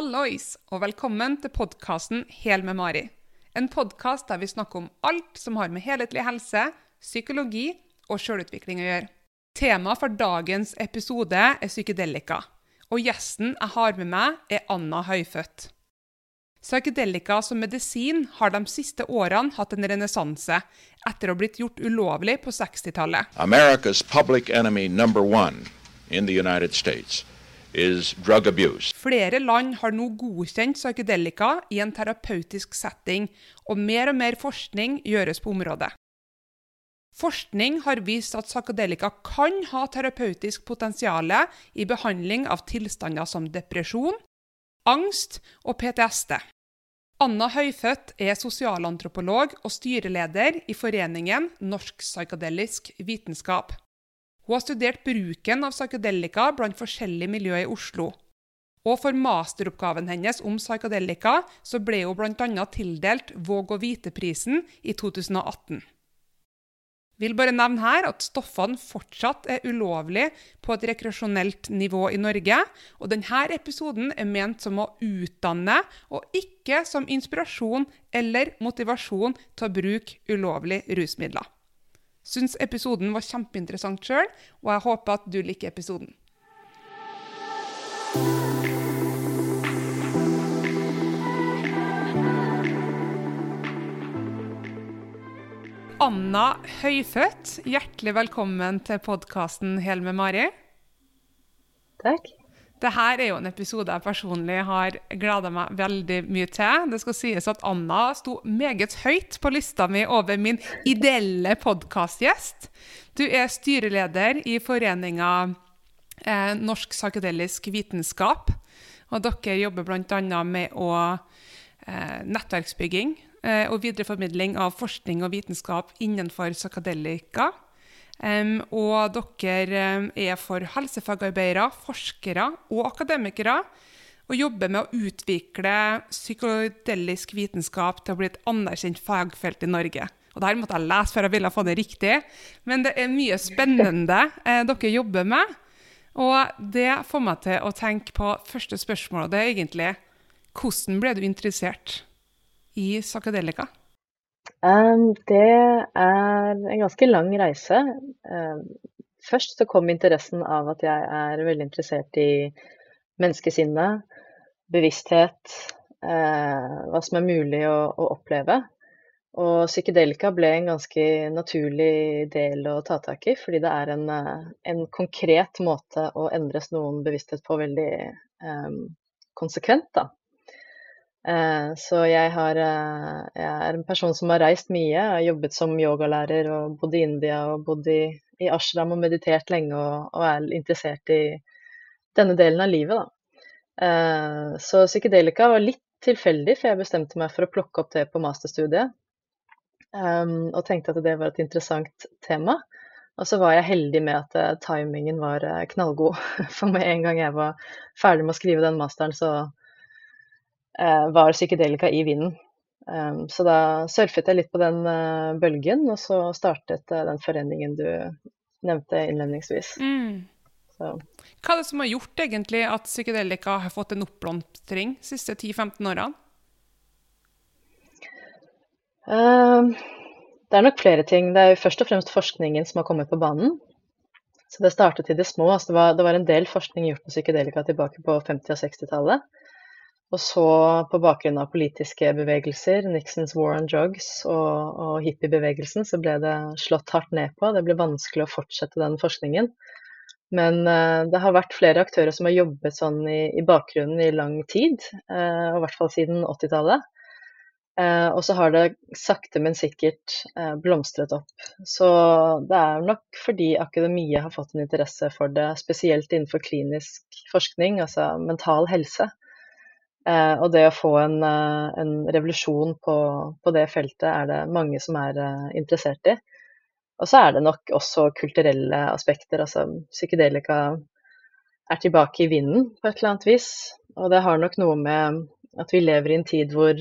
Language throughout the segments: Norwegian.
Hallois, og velkommen til podkasten Hel med Mari. En podkast der vi snakker om alt som har med helhetlig helse, psykologi og sjølutvikling å gjøre. Temaet for dagens episode er psykedelika, og gjesten jeg har med meg, er Anna Høyfødt. Psykedelika som medisin har de siste årene hatt en renessanse, etter å ha blitt gjort ulovlig på 60-tallet. Amerikas public enemy number one drug abuse. Flere land har nå godkjent psykedelika i en terapeutisk setting, og mer og mer forskning gjøres på området. Forskning har vist at psykedelika kan ha terapeutisk potensial i behandling av tilstander som depresjon, angst og PTSD. Anna Høyfødt er sosialantropolog og styreleder i foreningen Norsk psykadelisk vitenskap. Hun har studert bruken av psykedelika blant forskjellige miljøer i Oslo. Og for masteroppgaven hennes om psykedelika så ble hun bl.a. tildelt Våg og vite-prisen i 2018. Vil bare nevne her at stoffene fortsatt er ulovlige på et rekreasjonelt nivå i Norge, og denne episoden er ment som å utdanne, og ikke som inspirasjon eller motivasjon til å bruke ulovlige rusmidler. Syns episoden var kjempeinteressant sjøl, og jeg håper at du liker episoden. Anna Høyfødt, hjertelig velkommen til podkasten Hel med Mari. Takk. Dette er jo en episode jeg personlig har gleda meg veldig mye til. Det skal sies at Anna sto meget høyt på lista mi over min ideelle podkastgjest. Du er styreleder i foreninga eh, Norsk psykedelisk vitenskap. Og dere jobber bl.a. med å eh, nettverksbygging eh, og videreformidling av forskning og vitenskap innenfor psykedelika. Um, og dere er for helsefagarbeidere, forskere og akademikere. Og jobber med å utvikle psykodelisk vitenskap til å bli et anerkjent fagfelt i Norge. Og det måtte jeg lese før jeg ville få det riktig. Men det er mye spennende eh, dere jobber med. Og det får meg til å tenke på første spørsmål, og det er egentlig hvordan ble du interessert i psykedelika? Um, det er en ganske lang reise. Um, først så kom interessen av at jeg er veldig interessert i menneskesinnet, bevissthet, uh, hva som er mulig å, oppleve. Og psykedelika ble en ganske naturlig del å ta tak i, fordi det er en, en konkret måte å endres noen bevissthet på veldig um, konsekvent. da. Eh, så jeg, har, eh, jeg, er en person som har reist mye. Jeg har jobbet som yogalærer og bodd i India og bodd i, i ashram og meditert lenge og, og, er interessert i denne delen av livet. Da. Eh, så psykedelika var litt tilfeldig, for jeg bestemte meg for å plukke opp det på masterstudiet. og tenkte at det var et interessant tema. Og så var jeg heldig med at timingen var knallgod. For med en gang jeg var ferdig med å skrive den masteren, så var psykedelika i vinden. Um, så da surfet jeg litt på den uh, bølgen, og så startet den foreningen du nevnte innledningsvis. Mm. Hva er det som har gjort egentlig at psykedelika har fått en oppblomstring de siste 10-15 årene? Uh, det er nok flere ting. Det er jo først og fremst forskningen som har kommet på banen. Så det startet i det små. Altså det, var, det var en del forskning gjort på psykedelika tilbake på 50- og 60-tallet. Og så på bakgrunn av politiske bevegelser, Nixons war on drugs og, og hippiebevegelsen, så ble det slått hardt ned på. Det ble vanskelig å fortsette den forskningen. Men uh, det har vært flere aktører som har jobbet sånn i, i bakgrunnen i lang tid, og i hvert fall siden 80-tallet. Uh, eh, og så har det sakte, men sikkert blomstret opp. Så det er nok fordi akademia har fått en interesse for det, spesielt innenfor klinisk forskning, altså mental helse. Eh, og det å få en, eh, en revolusjon på, på, det feltet er det mange som er eh, interessert i. Og så er det nok også kulturelle aspekter. Altså psykedelika er tilbake i vinden på et eller annet vis. Og det har nok noe med at vi lever i en tid hvor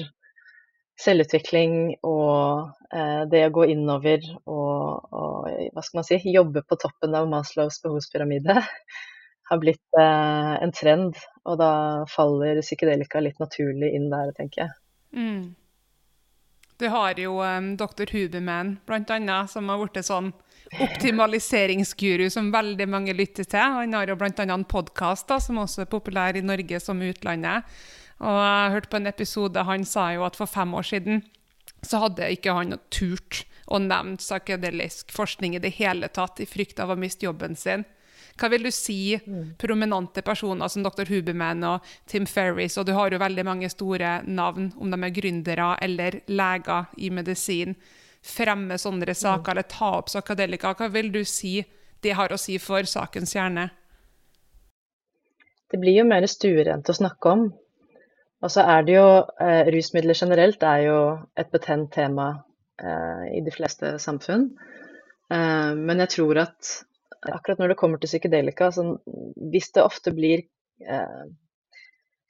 selvutvikling og eh, det å gå innover og, og, hva skal man si, jobbe på toppen av Maslows behovspyramide har blitt eh, en trend, og da faller psykedelika litt naturlig inn der, tenker jeg. Mm. Du har jo um, dr. Huberman, blant annet, som har blitt sånn optimaliseringsguru som veldig mange lytter til. Han har jo bl.a. en podkast som også er populær i Norge som utlandet. Og jeg hørte på en episode, han sa jo at for fem år siden så hadde ikke han turt å nevne psykedelisk forskning i det hele tatt, i frykt av å miste jobben sin. Hva vil du si mm. prominente personer som dr. Huberman og Tim Ferris, og du har jo veldig mange store navn, om de er gründere eller leger i medisin, fremme sånne saker mm. eller ta opp psykadelika? Hva vil du si det har å si for sakens hjerne? Det blir jo mer stuerent å snakke om. Og så er det jo eh, Rusmidler generelt er jo et betent tema eh, i de fleste samfunn. Eh, men jeg tror at akkurat når det kommer til psykedelika, så hvis det ofte blir eh,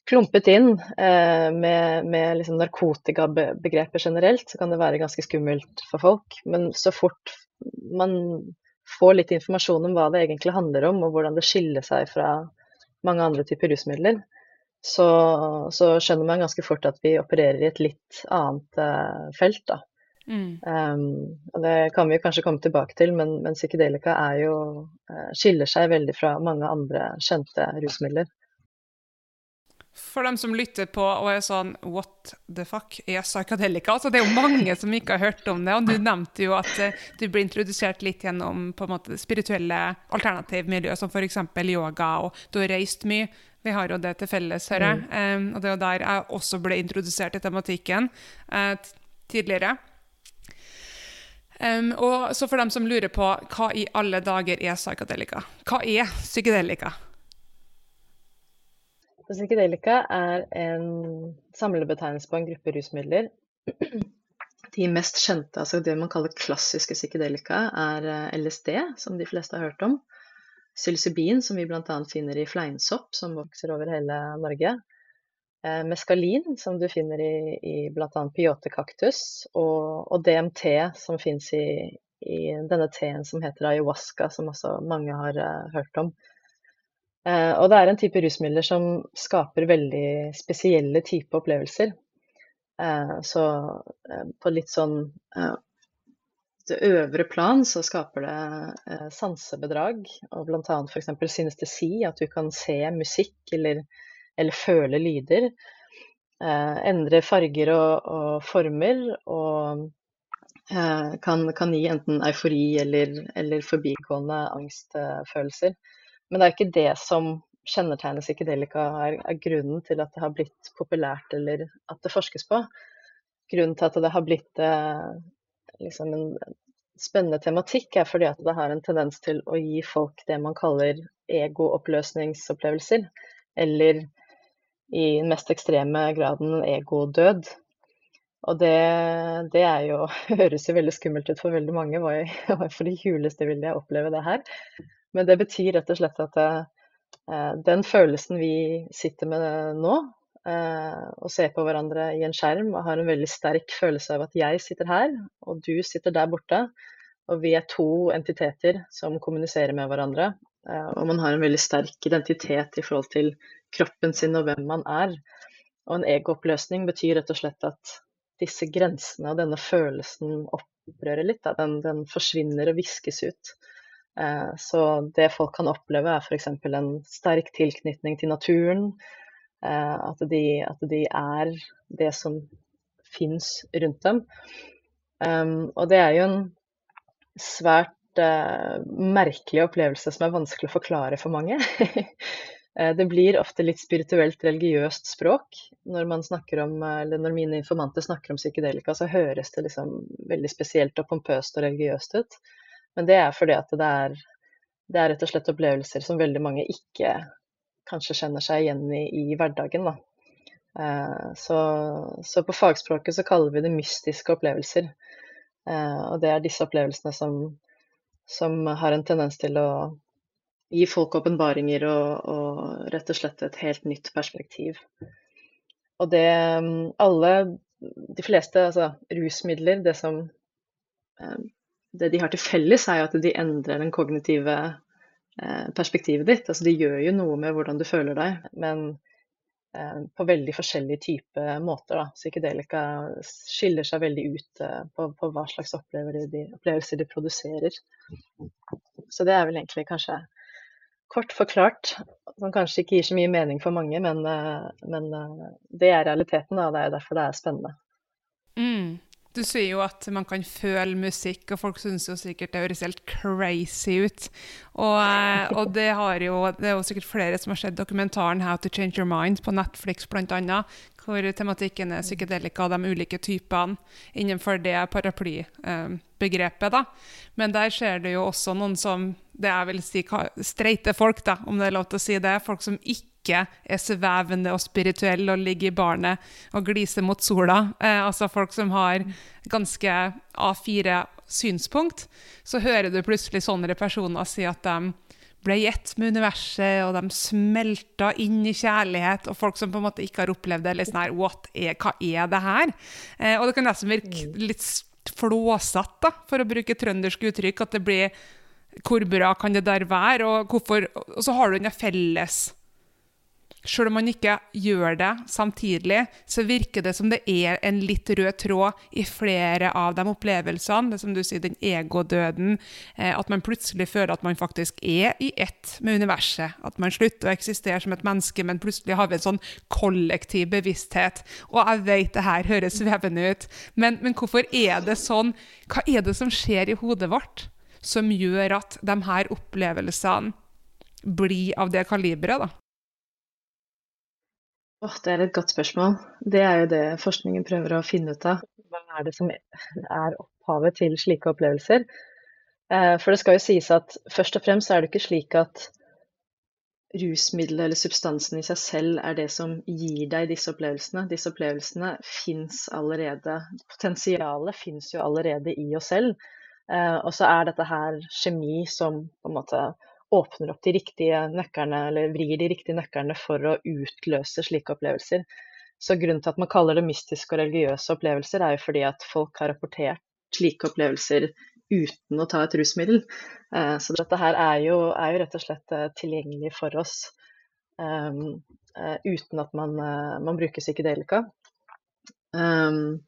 klumpet inn eh, med, med liksom narkotikabegrepet generelt, så kan det være ganske skummelt for folk. Men så fort man får litt informasjon om hva det egentlig handler om, og hvordan det skiller seg fra mange andre typer rusmidler, så, så, skjønner man ganske fort at vi opererer i et litt annet eh, felt. Da. Mm. Um, og det kan vi kanskje komme tilbake til, men, men psykedelika jo, uh, skiller seg veldig fra mange andre kjente rusmidler. For dem som lytter på og er sånn What the fuck er psykadelika? Altså, det er jo mange som ikke har hørt om det. Og du nevnte jo at uh, du ble introdusert litt gjennom på en måte spirituelle alternativmiljø, som f.eks. yoga, og du har reist mye. Vi har jo det til felles, hører jeg. Mm. Um, og det er jo der jeg også ble introdusert i tematikken uh, tidligere. Um, og så for dem som lurer på hva i alle dager er psykadelika? Hva er psykedelika? Psykedelika er en samlebetegnelse på en gruppe rusmidler. De mest kjente, altså det man kaller klassiske psykedelika, er eh, LSD, som de fleste har hørt om psilocybin, som vi bl.a. finner i fleinsopp, som vokser over hele Norge. Eh, meskalin, som du finner i, i bl.a. peyote-kaktus, og, og, DMT, som fins i, i, denne teen som heter ayahuasca, som også mange har uh, hørt om. Uh, og det er en type rusmidler som skaper veldig spesielle type opplevelser. Uh, så på litt sånn det øvre plan så skaper det sansebedrag, og bl.a. f.eks. synestesi, at du kan se musikk eller, eller føle lyder. Eh, endre farger og, og former, og eh, kan, kan, gi enten eufori eller, eller forbigående angstfølelser. Men det er ikke det som kjennetegner psykedelika, er, er grunnen til at det har blitt populært eller at det forskes på. Grunnen til at det har blitt eh, liksom en spennende tematikk, er fordi at det har en tendens til å gi folk det man kaller egooppløsningsopplevelser. Eller i den mest ekstreme graden egodød. Og det, det jo, høres jo veldig skummelt ut for veldig mange. Hva, for det huleste vil jeg oppleve det her? Men det betyr rett og slett at eh, den følelsen vi sitter med nå, Eh, og ser på hverandre i en skjerm og har en veldig sterk følelse av at jeg sitter her, og du sitter der borte. Og vi er to entiteter som kommuniserer med hverandre. Eh, og man har en veldig sterk identitet i forhold til kroppen sin og hvem man er. Og en egooppløsning betyr rett og slett at disse grensene og denne følelsen opprører litt. Den, den forsvinner og viskes ut. Eh, så det folk kan oppleve, er f.eks. en sterk tilknytning til naturen. Eh, at de, at de er det som fins rundt dem. Og det er jo en svært uh, merkelig opplevelse som er vanskelig å forklare for mange. Eh, det blir ofte litt spirituelt, religiøst språk. Når, man snakker om, eller når mine informanter snakker om psykedelika, så høres det liksom veldig spesielt og pompøst og religiøst ut. Men det er fordi at det er, det er rett og slett opplevelser som veldig mange ikke kanskje kjenner seg igjen i, i hverdagen. Da. Eh, så, så, på fagspråket så kaller vi det mystiske opplevelser. Eh, og det er disse opplevelsene som, som har en tendens til å gi folk åpenbaringer og, og, rett og slett et helt nytt perspektiv. Og det alle, de fleste altså rusmidler, det som eh, det de har til felles, er jo at de endrer den kognitive eh, perspektivet ditt. Altså, de gjør jo noe med hvordan du føler deg, men på veldig forskjellige typer måter. Da. Psykedelika skiller seg veldig ut eh, på, på, hva slags opplevelser de, opplevelser de produserer. Så det er vel egentlig kanskje kort forklart, som kanskje ikke gir så mye mening for mange, men, eh, men eh, det er realiteten, og det er derfor det er spennende. Mm. Du sier jo at man kan føle musikk, og folk syns jo sikkert det høres helt crazy ut. Og, eh, og det, jo, det, er jo sikkert flere som har sett dokumentaren 'How to Change Your Mind' på Netflix bl.a., hvor tematikken er psykedelika og de ulike typene innenfor det paraplybegrepet. da. Men der ser det jo også noen som det jeg vil si streite folk, da, om det er lov til å si det. Folk som ikke ikke er svevende og spirituelle og ligger i barnet og gliser mot sola, eh, altså folk som har ganske A4 synspunkt, så hører du plutselig sånne personer si at de ble gitt med universet, og de smelta inn i kjærlighet. Og folk som på en måte ikke har opplevd det, eller sånn her er, Hva er det her? Eh, og det kan nesten virke litt flåsatt, da, for å bruke trøndersk uttrykk, at det blir Hvor bra kan det der være? Og, hvorfor, og så har du den felles selv om man ikke gjør det samtidig, så virker det som det er en litt rød tråd i flere av de opplevelsene. Det som du sier, den egodøden. Eh, at man plutselig føler at man faktisk er i ett med universet. At man slutter å eksistere som et menneske, men plutselig har vi en sånn kollektiv bevissthet. Og jeg vet det her høres svevende ut, men, men hvorfor er det sånn? Hva er det som skjer i hodet vårt som gjør at de her opplevelsene blir av det kaliberet, da? Oh, det er et godt spørsmål. Det er jo det forskningen prøver å finne ut av. Hva er det som er opphavet til slike opplevelser? Eh, for det skal jo sies at først og fremst er det ikke slik at rusmiddelet eller substansen i seg selv er det som gir deg disse opplevelsene. Disse opplevelsene fins allerede. Potensialet fins jo allerede i oss selv. Eh, og så er dette her kjemi som på en måte åpner opp de riktige nøkkerne, eller vrir de riktige nøkkerne for å utløse slike opplevelser. Så grunnen til at man kaller det mystiske og religiøse opplevelser, er jo fordi at folk har rapportert slike opplevelser uten å ta et rusmiddel. Eh, så dette her er jo, er jo rett og slett eh, tilgjengelig for oss um, uten at man, man bruker psykedelika. Um,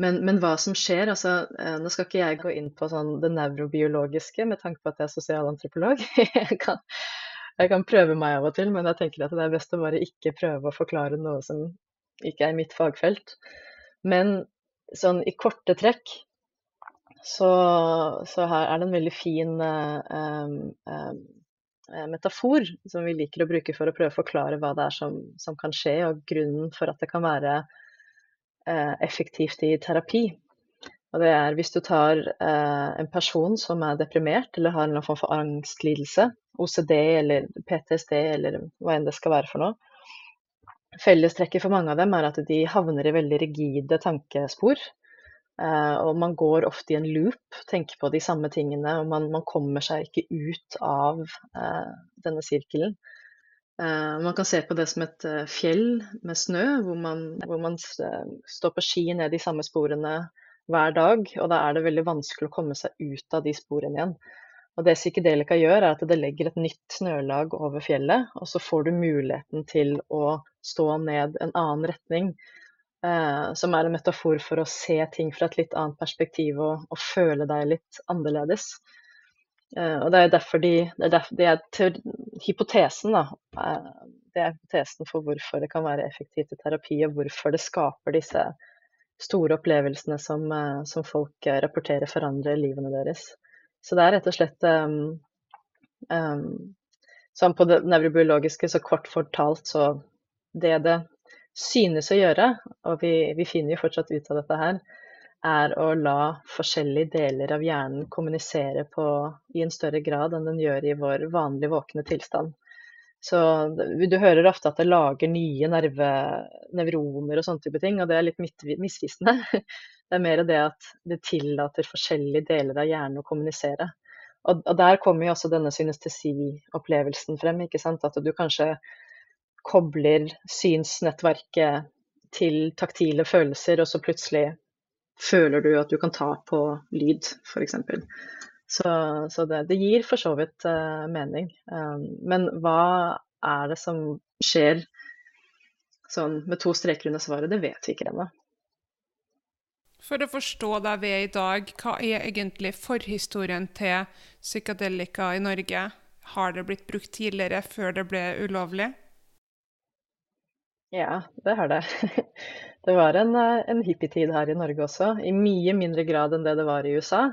men, men, hva som skjer altså, eh, Nå skal ikke jeg gå inn på sånn, det nevrobiologiske med tanke på at jeg er sosialantropolog. jeg, kan, jeg kan prøve meg av og til, men jeg tenker at det er best å bare ikke prøve å forklare noe som ikke er mitt fagfelt. Men sånn i korte trekk så, så her er det en veldig fin um, um, metafor som vi liker å bruke for å prøve å forklare hva det er som, som kan skje, og grunnen for at det kan være effektivt i terapi. Og det er hvis du tar eh, en person som er deprimert eller har en form for angstlidelse, OCD eller PTSD eller hva enn det skal være for noe. Fellestrekket for mange av dem er at de havner i veldig rigide tankespor. Eh, og man går ofte i en loop, tenker på de samme tingene, og man, man kommer seg ikke ut av eh, denne sirkelen. Uh, man kan se på det som et uh, fjell med snø, hvor man, hvor man uh, står på ski ned de samme sporene hver dag. Og da er det veldig vanskelig å komme seg ut av de sporene igjen. Og det psykedelika gjør, er at det legger et nytt snølag over fjellet, og så får du muligheten til å stå ned en annen retning. som er en metafor for å se ting fra et litt annet perspektiv og, og føle deg litt annerledes. Uh, og Det er derfor de, det er, derfor, det er hypotesen da, det er hypotesen for hvorfor det kan være effektivt i terapi, og hvorfor det skaper disse store opplevelsene som, uh, som folk rapporterer forandrer livene deres. Så det er rett og slett um, um, Sånn på det nevrobiologiske, så kort fortalt, så det det synes å gjøre, og vi, vi finner jo fortsatt ut av dette her, er å la forskjellige deler av hjernen kommunisere på, i en større grad enn den gjør i vår vanlige våkne tilstand. Så Du hører ofte at det lager nye nerve, nevroner og sånne type ting, og det er litt misvisende. Det er mer det at det tillater forskjellige deler av hjernen å kommunisere. Og, og Der kommer jo også denne synestesi-opplevelsen frem. ikke sant? At du kanskje kobler synsnettverket til taktile følelser, og så plutselig føler du at du kan ta på lyd, f.eks. Så, så det, det, gir for så vidt uh, mening. Um, men hva er det som skjer sånn med to streker under svaret? Det vet vi ikke ennå. For å forstå der vi er i dag, hva er egentlig forhistorien til psykadelika i Norge? Har det blitt brukt tidligere, før det ble ulovlig? Ja, det har det. Det var en, eh, en hippietid her i Norge også, i mye mindre grad enn det det var i USA.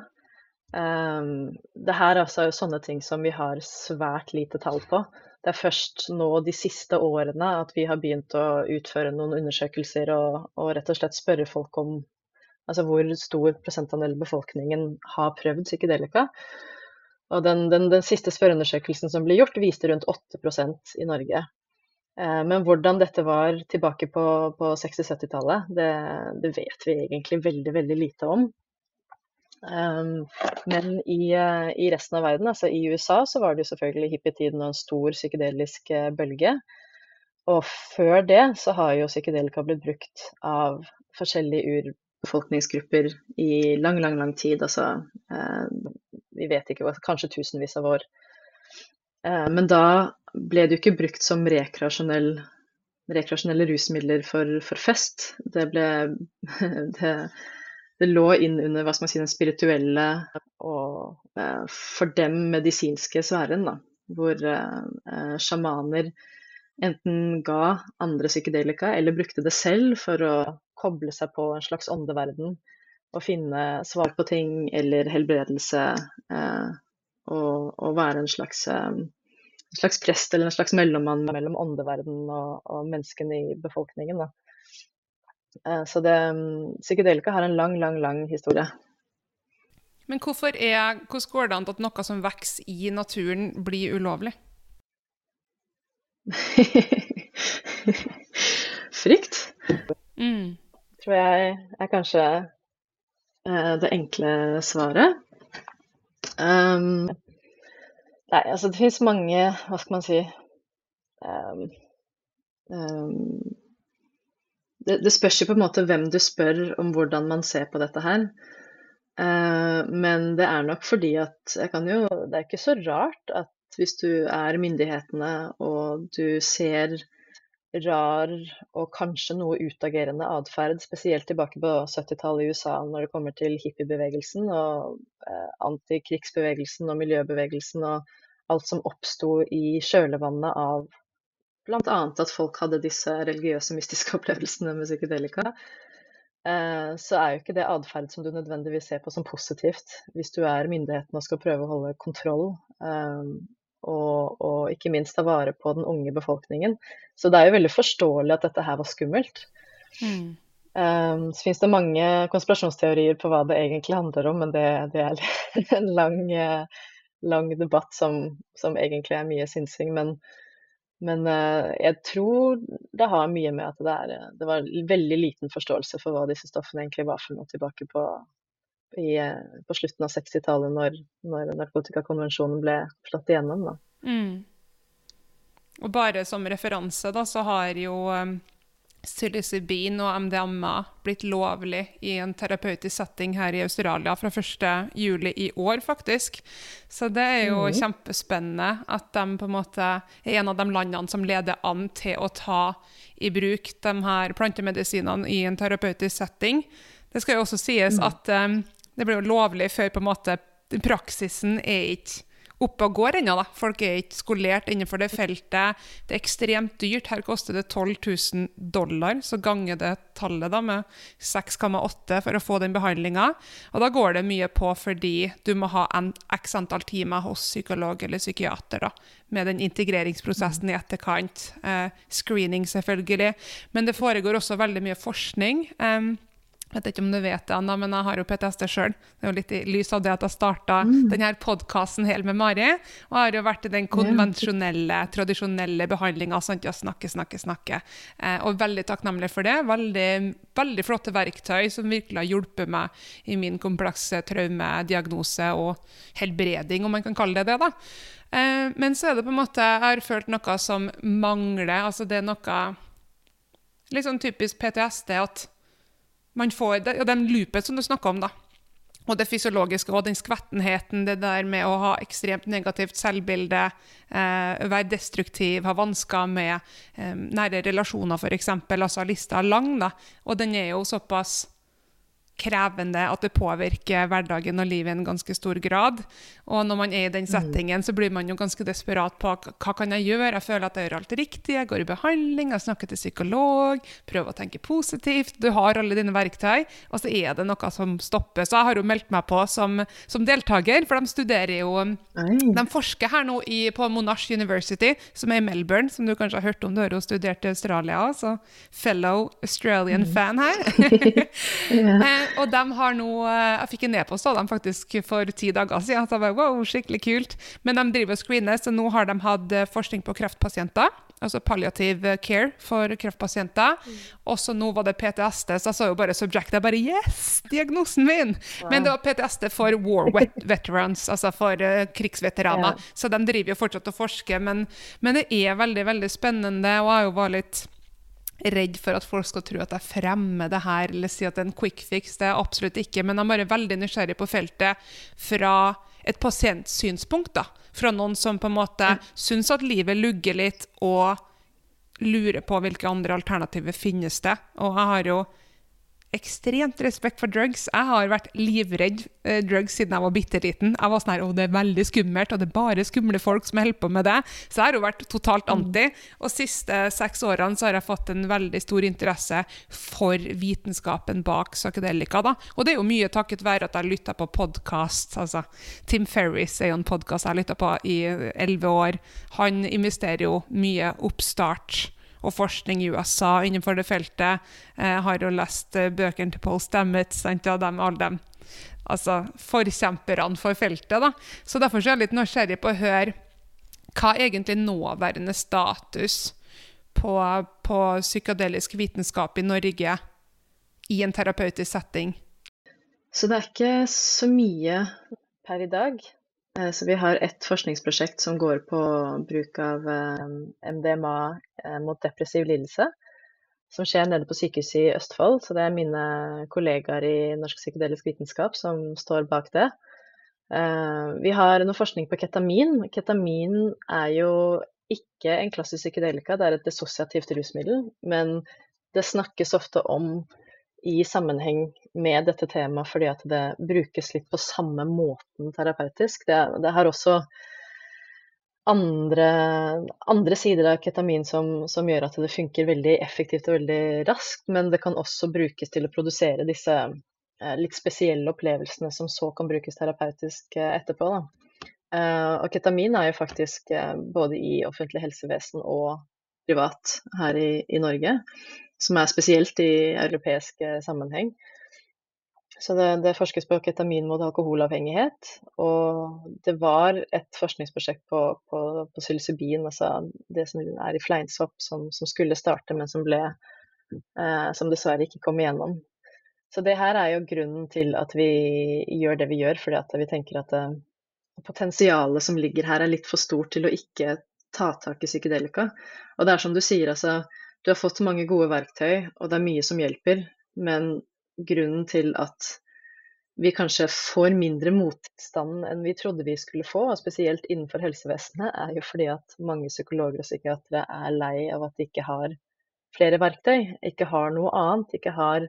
Um, det her altså er jo sånne ting som vi har svært lite tall på. Det er først nå de siste årene at vi har begynt å utføre noen undersøkelser og, og rett og slett spørre folk om altså hvor stor prosentandel befolkningen har prøvd psykedelika. Og den, den, den siste spørreundersøkelsen som ble gjort, viste rundt 8% i Norge. Eh, men hvordan dette var tilbake på, på 60-70-tallet, det, det, vet vi egentlig veldig, veldig lite om. Um, men i, uh, i, resten av verden, altså i USA, så var det jo selvfølgelig hippietiden og en stor psykedelisk uh, bølge. Og før det så har jo psykedelika blitt brukt av forskjellige urbefolkningsgrupper i lang, lang, lang tid. Altså, eh, vi vet ikke, kanskje tusenvis av år. Eh, men da ble det jo ikke brukt som rekreasjonell, rekreasjonelle rusmidler for, for fest. Det ble det, det, lå inn under hva skal man si, den spirituelle og eh, for dem medisinske sfæren, da, hvor eh, sjamaner enten ga andre psykedelika eller brukte det selv for å koble seg på en slags åndeverden og finne svar på ting eller helbredelse. Eh, og, og, være en slags, eh, en slags, prest eller en slags mellommann mellom åndeverdenen og, og menneskene i befolkningen. Da. så det, psykedelika har en lang, lang, lang historie. Men hvorfor er, hvordan går det an at noe som vokser i naturen, blir ulovlig? Frykt. Mm tror jeg er kanskje uh, det enkle svaret. Um, nei, altså det finnes mange Hva skal man si um, um, det, det, spørs jo på en måte hvem du spør om hvordan man ser på dette her. Uh, men det er nok fordi at jeg kan jo Det er ikke så rart at hvis du er myndighetene og du ser rar og kanskje noe utagerende atferd, spesielt tilbake på 70-tallet i USA når det kommer til hippiebevegelsen og antikrigsbevegelsen og miljøbevegelsen og alt som oppsto i kjølvannet av bl.a. at folk hadde disse religiøse, mystiske opplevelsene med psykedelika. Eh, så er jo ikke det atferd som du nødvendigvis ser på som positivt hvis du er myndighetene og skal prøve å holde kontroll. Eh, og, og, ikke minst ta vare på den unge befolkningen. Så det er jo veldig forståelig at dette her var skummelt. Mm. Um, så finnes det mange konspirasjonsteorier på hva det egentlig handler om, men det, det er en lang, lang debatt som, som, egentlig er mye synsing. Men, men uh, jeg tror det har mye med at det, er, det var veldig liten forståelse for hva disse stoffene egentlig var for noe tilbake på i, eh, på slutten av 60-tallet, når, når narkotikakonvensjonen ble slått igjennom. Mm. Og bare som referanse, da, så har jo um, psilocybin og MDMA blitt lovlig i en terapeutisk setting her i Australia fra 1.7 i år, faktisk. Så det er jo mm. kjempespennende at de på en måte er en av de landene som leder an til å ta i bruk de her plantemedisinene i en terapeutisk setting. Det skal jo også sies mm. at um, det blir jo lovlig før på en måte praksisen er ikke oppe og går ennå. Folk er ikke skolert innenfor det feltet. Det er ekstremt dyrt. Her koster det 12 000 dollar, så ganger det tallet da med 6,8 for å få den behandlinga. Og da går det mye på fordi du må ha en x antall timer hos psykolog eller psykiater da, med den integreringsprosessen i etterkant. Eh, screening, selvfølgelig. Men det foregår også veldig mye forskning. Eh, jeg vet ikke om du vet det, Anna, men jeg har jo PTSD sjøl. Det er jo litt i lys av det at jeg starta mm. denne podkasten helt med Mari. Og har jo vært i den konvensjonelle, tradisjonelle behandlinga. Snakke, snakke, snakke. Eh, og veldig takknemlig for det. Veldig, veldig flotte verktøy som virkelig har hjulpet meg i min komplekse traumediagnose og helbreding, om man kan kalle det det. da. Eh, men så er det på en måte Jeg har følt noe som mangler. Altså det er noe litt sånn typisk PTSD at man får det, ja, den loopen som du snakka om, da. og det fysiologiske og den skvettenheten, det der med å ha ekstremt negativt selvbilde, eh, være destruktiv, ha vansker med eh, nære relasjoner f.eks. Altså lista er lang, da. Og den er jo såpass krevende at det påvirker hverdagen og livet i en ganske stor grad. Og når man er i den mm. settingen, så blir man jo ganske desperat på hva kan jeg gjøre? Jeg føler at jeg gjør alt riktig, jeg går i behandling, jeg snakker til psykolog, prøver å tenke positivt. Du har alle dine verktøy, og så er det noe som stopper. Så jeg har jo meldt meg på som, som deltaker, for de studerer jo De forsker her nå i, på Monash University, som er i Melbourne, som du kanskje har hørt om, du har jo studert i Australia, så fellow Australian mm. fan her. yeah. Og de har nå eh, Jeg fikk en e-post av dem faktisk for ti dager siden. Så jeg bare, wow, skikkelig kult. Men de driver og screener, så nå har de hatt eh, forskning på kreftpasienter. Altså palliativ care for kreftpasienter. Mm. Også nå var det PTSD, så jeg så jo bare subject. Jeg bare Yes! Diagnosen min! Wow. Men det var PTSD for war veterans, altså for uh, krigsveteraner. Yeah. Så de driver jo fortsatt og forsker. Men, men det er veldig, veldig spennende, og jeg var litt redd for at folk skal tro at jeg fremmer det her, eller si at det er en quick fix. Det er absolutt ikke. Men jeg er bare veldig nysgjerrig på feltet fra et pasientsynspunkt. da. Fra noen som på en måte mm. syns at livet lugger litt, og lurer på hvilke andre alternativer finnes det. Og jeg har jo ekstremt respekt for drugs. Jeg har vært livredd eh, drugs siden jeg var bitte liten. Jeg var sånn her, det er veldig skummelt, og det er bare skumle folk som holder på med det. Så jeg har jo vært totalt mm. anti. Og siste seks årene så har jeg fått en veldig stor interesse for vitenskapen bak psykedelika. da. Og det er jo mye takket være at jeg lytta på podkast. Altså, Tim Ferris er jo en podkast jeg har lytta på i elleve år. Han investerer jo mye oppstart og forskning i USA innenfor det feltet. Jeg eh, har jo lest eh, bøkene til Paul Stamets og dem, alle dem. Altså forkjemperne for feltet. da. Så Derfor så er jeg litt nysgjerrig på å høre hva egentlig nåværende status på, på psykadelisk vitenskap i Norge i en terapeutisk setting? Så det er ikke så mye per i dag. Eh, så vi har et forskningsprosjekt som går på bruk av eh, MDMA eh, mot depressiv lidelse. Som skjer nede på sykehuset i Østfold. Så det er mine kollegaer i Norsk psykedelisk vitenskap som står bak det. Vi har noe forskning på ketamin. Ketamin er jo ikke en klassisk psykedelika, det er et dissosiativt rusmiddel. Men det snakkes ofte om i sammenheng med dette temaet fordi at det brukes litt på samme måten terapeutisk. Det, det har også andre, andre, sider av ketamin som, som, gjør at det funker veldig effektivt og veldig raskt, men det kan også brukes til å produsere disse eh, litt spesielle opplevelsene som så kan brukes terapeutisk eh, etterpå. Da. og ketamin er jo faktisk eh, både i offentlig helsevesen og privat her i, i Norge som er spesielt i europeisk sammenheng. Så det, det, forskes på ketamin mot alkoholavhengighet. Og det var et forskningsprosjekt på, på, på psilocybin, altså det som er i fleinsopp, som, som, skulle starte, men som, ble, eh, som dessverre ikke kom igjennom. Så det her er jo grunnen til at vi gjør det vi gjør, fordi vi tenker at eh, potensialet som ligger her er litt for stort til å ikke ta tak i psykedelika. Og det er som du sier, altså du har fått mange gode verktøy, og det er mye som hjelper, men grunnen til at vi kanskje får mindre motstand enn vi trodde vi skulle få, og spesielt innenfor helsevesenet, er jo fordi at mange psykologer og psykiatere er lei av at de ikke har flere verktøy, ikke har noe annet, ikke har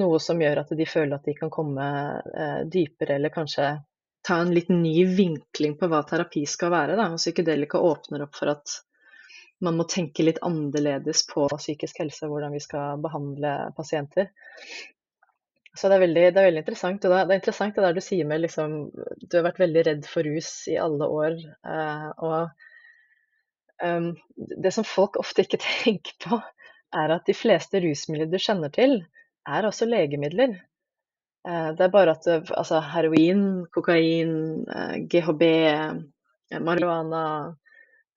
noe som gjør at de føler at de kan komme eh, dypere, eller kanskje ta en litt ny vinkling på hva terapi skal være. Da. Og psykedelika åpner opp for at man må tenke litt annerledes på psykisk helse, hvordan vi skal behandle pasienter. Så det er veldig, det er veldig interessant. Og det er, interessant det der du sier med liksom, Du har vært veldig redd for rus i alle år. Eh, og um, det som folk ofte ikke tenker på, er at de fleste rusmidler du kjenner til, er også legemidler. Eh, det er bare at altså, heroin, kokain, eh, GHB, marihuana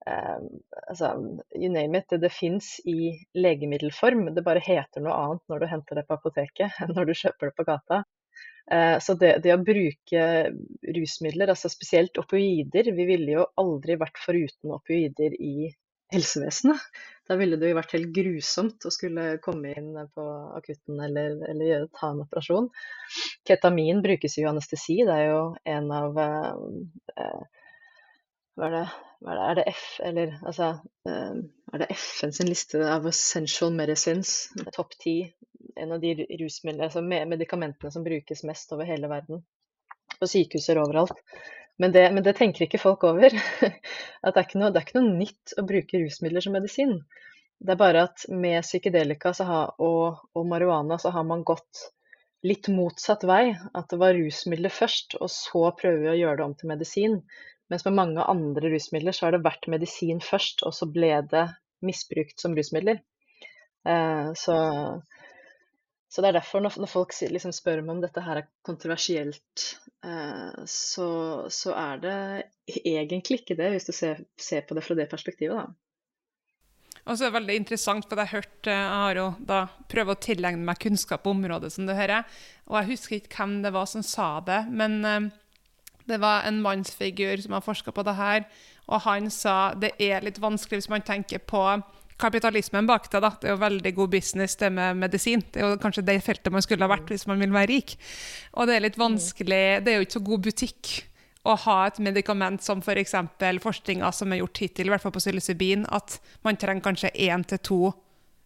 altså, you name it. Det, det fins i legemiddelform. Det bare heter noe annet når du henter det på apoteket enn når du kjøper det på gata. Uh, så det, det, å bruke rusmidler, altså spesielt opioider Vi ville jo aldri vært foruten opioider i helsevesenet. Da ville det jo vært helt grusomt å skulle komme inn på akutten eller, eller gjøre, ta en operasjon. ketamin brukes jo i anestesi. Det er jo en av eh, hva er det, er det, F, eller altså uh, Er det FN sin liste av essential medicines? Topp ti. En av de altså medikamentene som brukes mest over hele verden. På sykehuser overalt. Men det, men det, tenker ikke folk over. At det er, noe, det er, ikke noe, nytt å bruke rusmidler som medisin. Det er bare at med psykedelika har, og, og marihuana så har man gått litt motsatt vei. At det var rusmidler først, og så prøver vi å gjøre det om til medisin. Mens med mange andre rusmidler så har det vært medisin først, og så ble det misbrukt som rusmidler. Eh, så, så, det er derfor når, når folk liksom spør meg om dette her er kontroversielt, eh, så, så, er det egentlig ikke det, hvis du ser, ser på det fra det perspektivet. da. Og så er det veldig interessant, for jeg har hørt eh, Jeg da prøvd å tilegne meg kunnskap på området, som du hører. Og jeg husker ikke hvem det var som sa det, men det var en mannsfigur som har forska på det her, og han sa det er litt vanskelig hvis man tenker på kapitalismen bak det. da. Det er jo veldig god business, det med medisin. Det er jo kanskje det feltet man skulle ha vært hvis man vil være rik. Og det er litt vanskelig Det er jo ikke så god butikk å ha et medikament som f.eks. For forskninga som er gjort hittil, i hvert fall på psilocybin, at man trenger kanskje én til to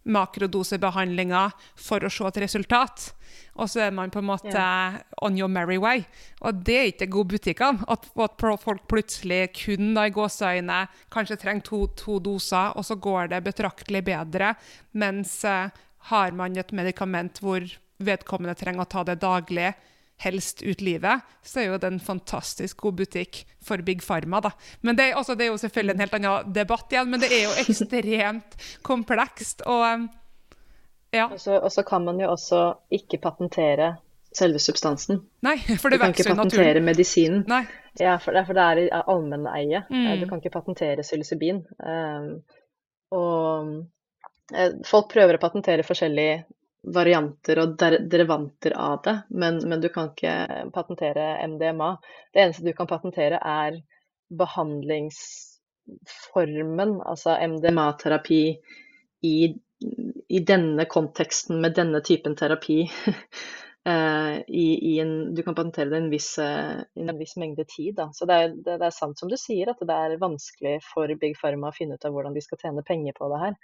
makrodosebehandlinger for å se et resultat. Og så er man på en måte yeah. on your merry way. Og det er ikke god butikk av. At, at, folk plutselig kun da i gåseøyne kanskje trenger to, to, doser, og så går det betraktelig bedre. Mens uh, har man et medikament hvor vedkommende trenger å ta det daglig, helst ut livet, så er jo det en fantastisk god butikk for Big Pharma. da. Men det, altså, det er jo selvfølgelig en helt annen debatt igjen, men det er jo ekstremt komplekst. Og ja. Og så kan man jo også ikke patentere selve substansen. Nei, for det. Du kan ikke patentere medisinen. Nei. Ja, for, for det er i allmenneie. Mm. Du kan ikke patentere psilocybin. Um, og uh, folk prøver å patentere forskjellige varianter og derivanter av det, men, men, du kan ikke patentere MDMA. Det eneste du kan patentere, er behandlingsformen, altså MDMA-terapi i, i, denne konteksten med denne typen terapi. Eh, I, i en, du kan patentere det i en viss, eh, en viss mengde tid. Da. Så det er, det, det er, sant som du sier, at det er vanskelig for Big Pharma å finne ut av hvordan de skal tjene penger på det her.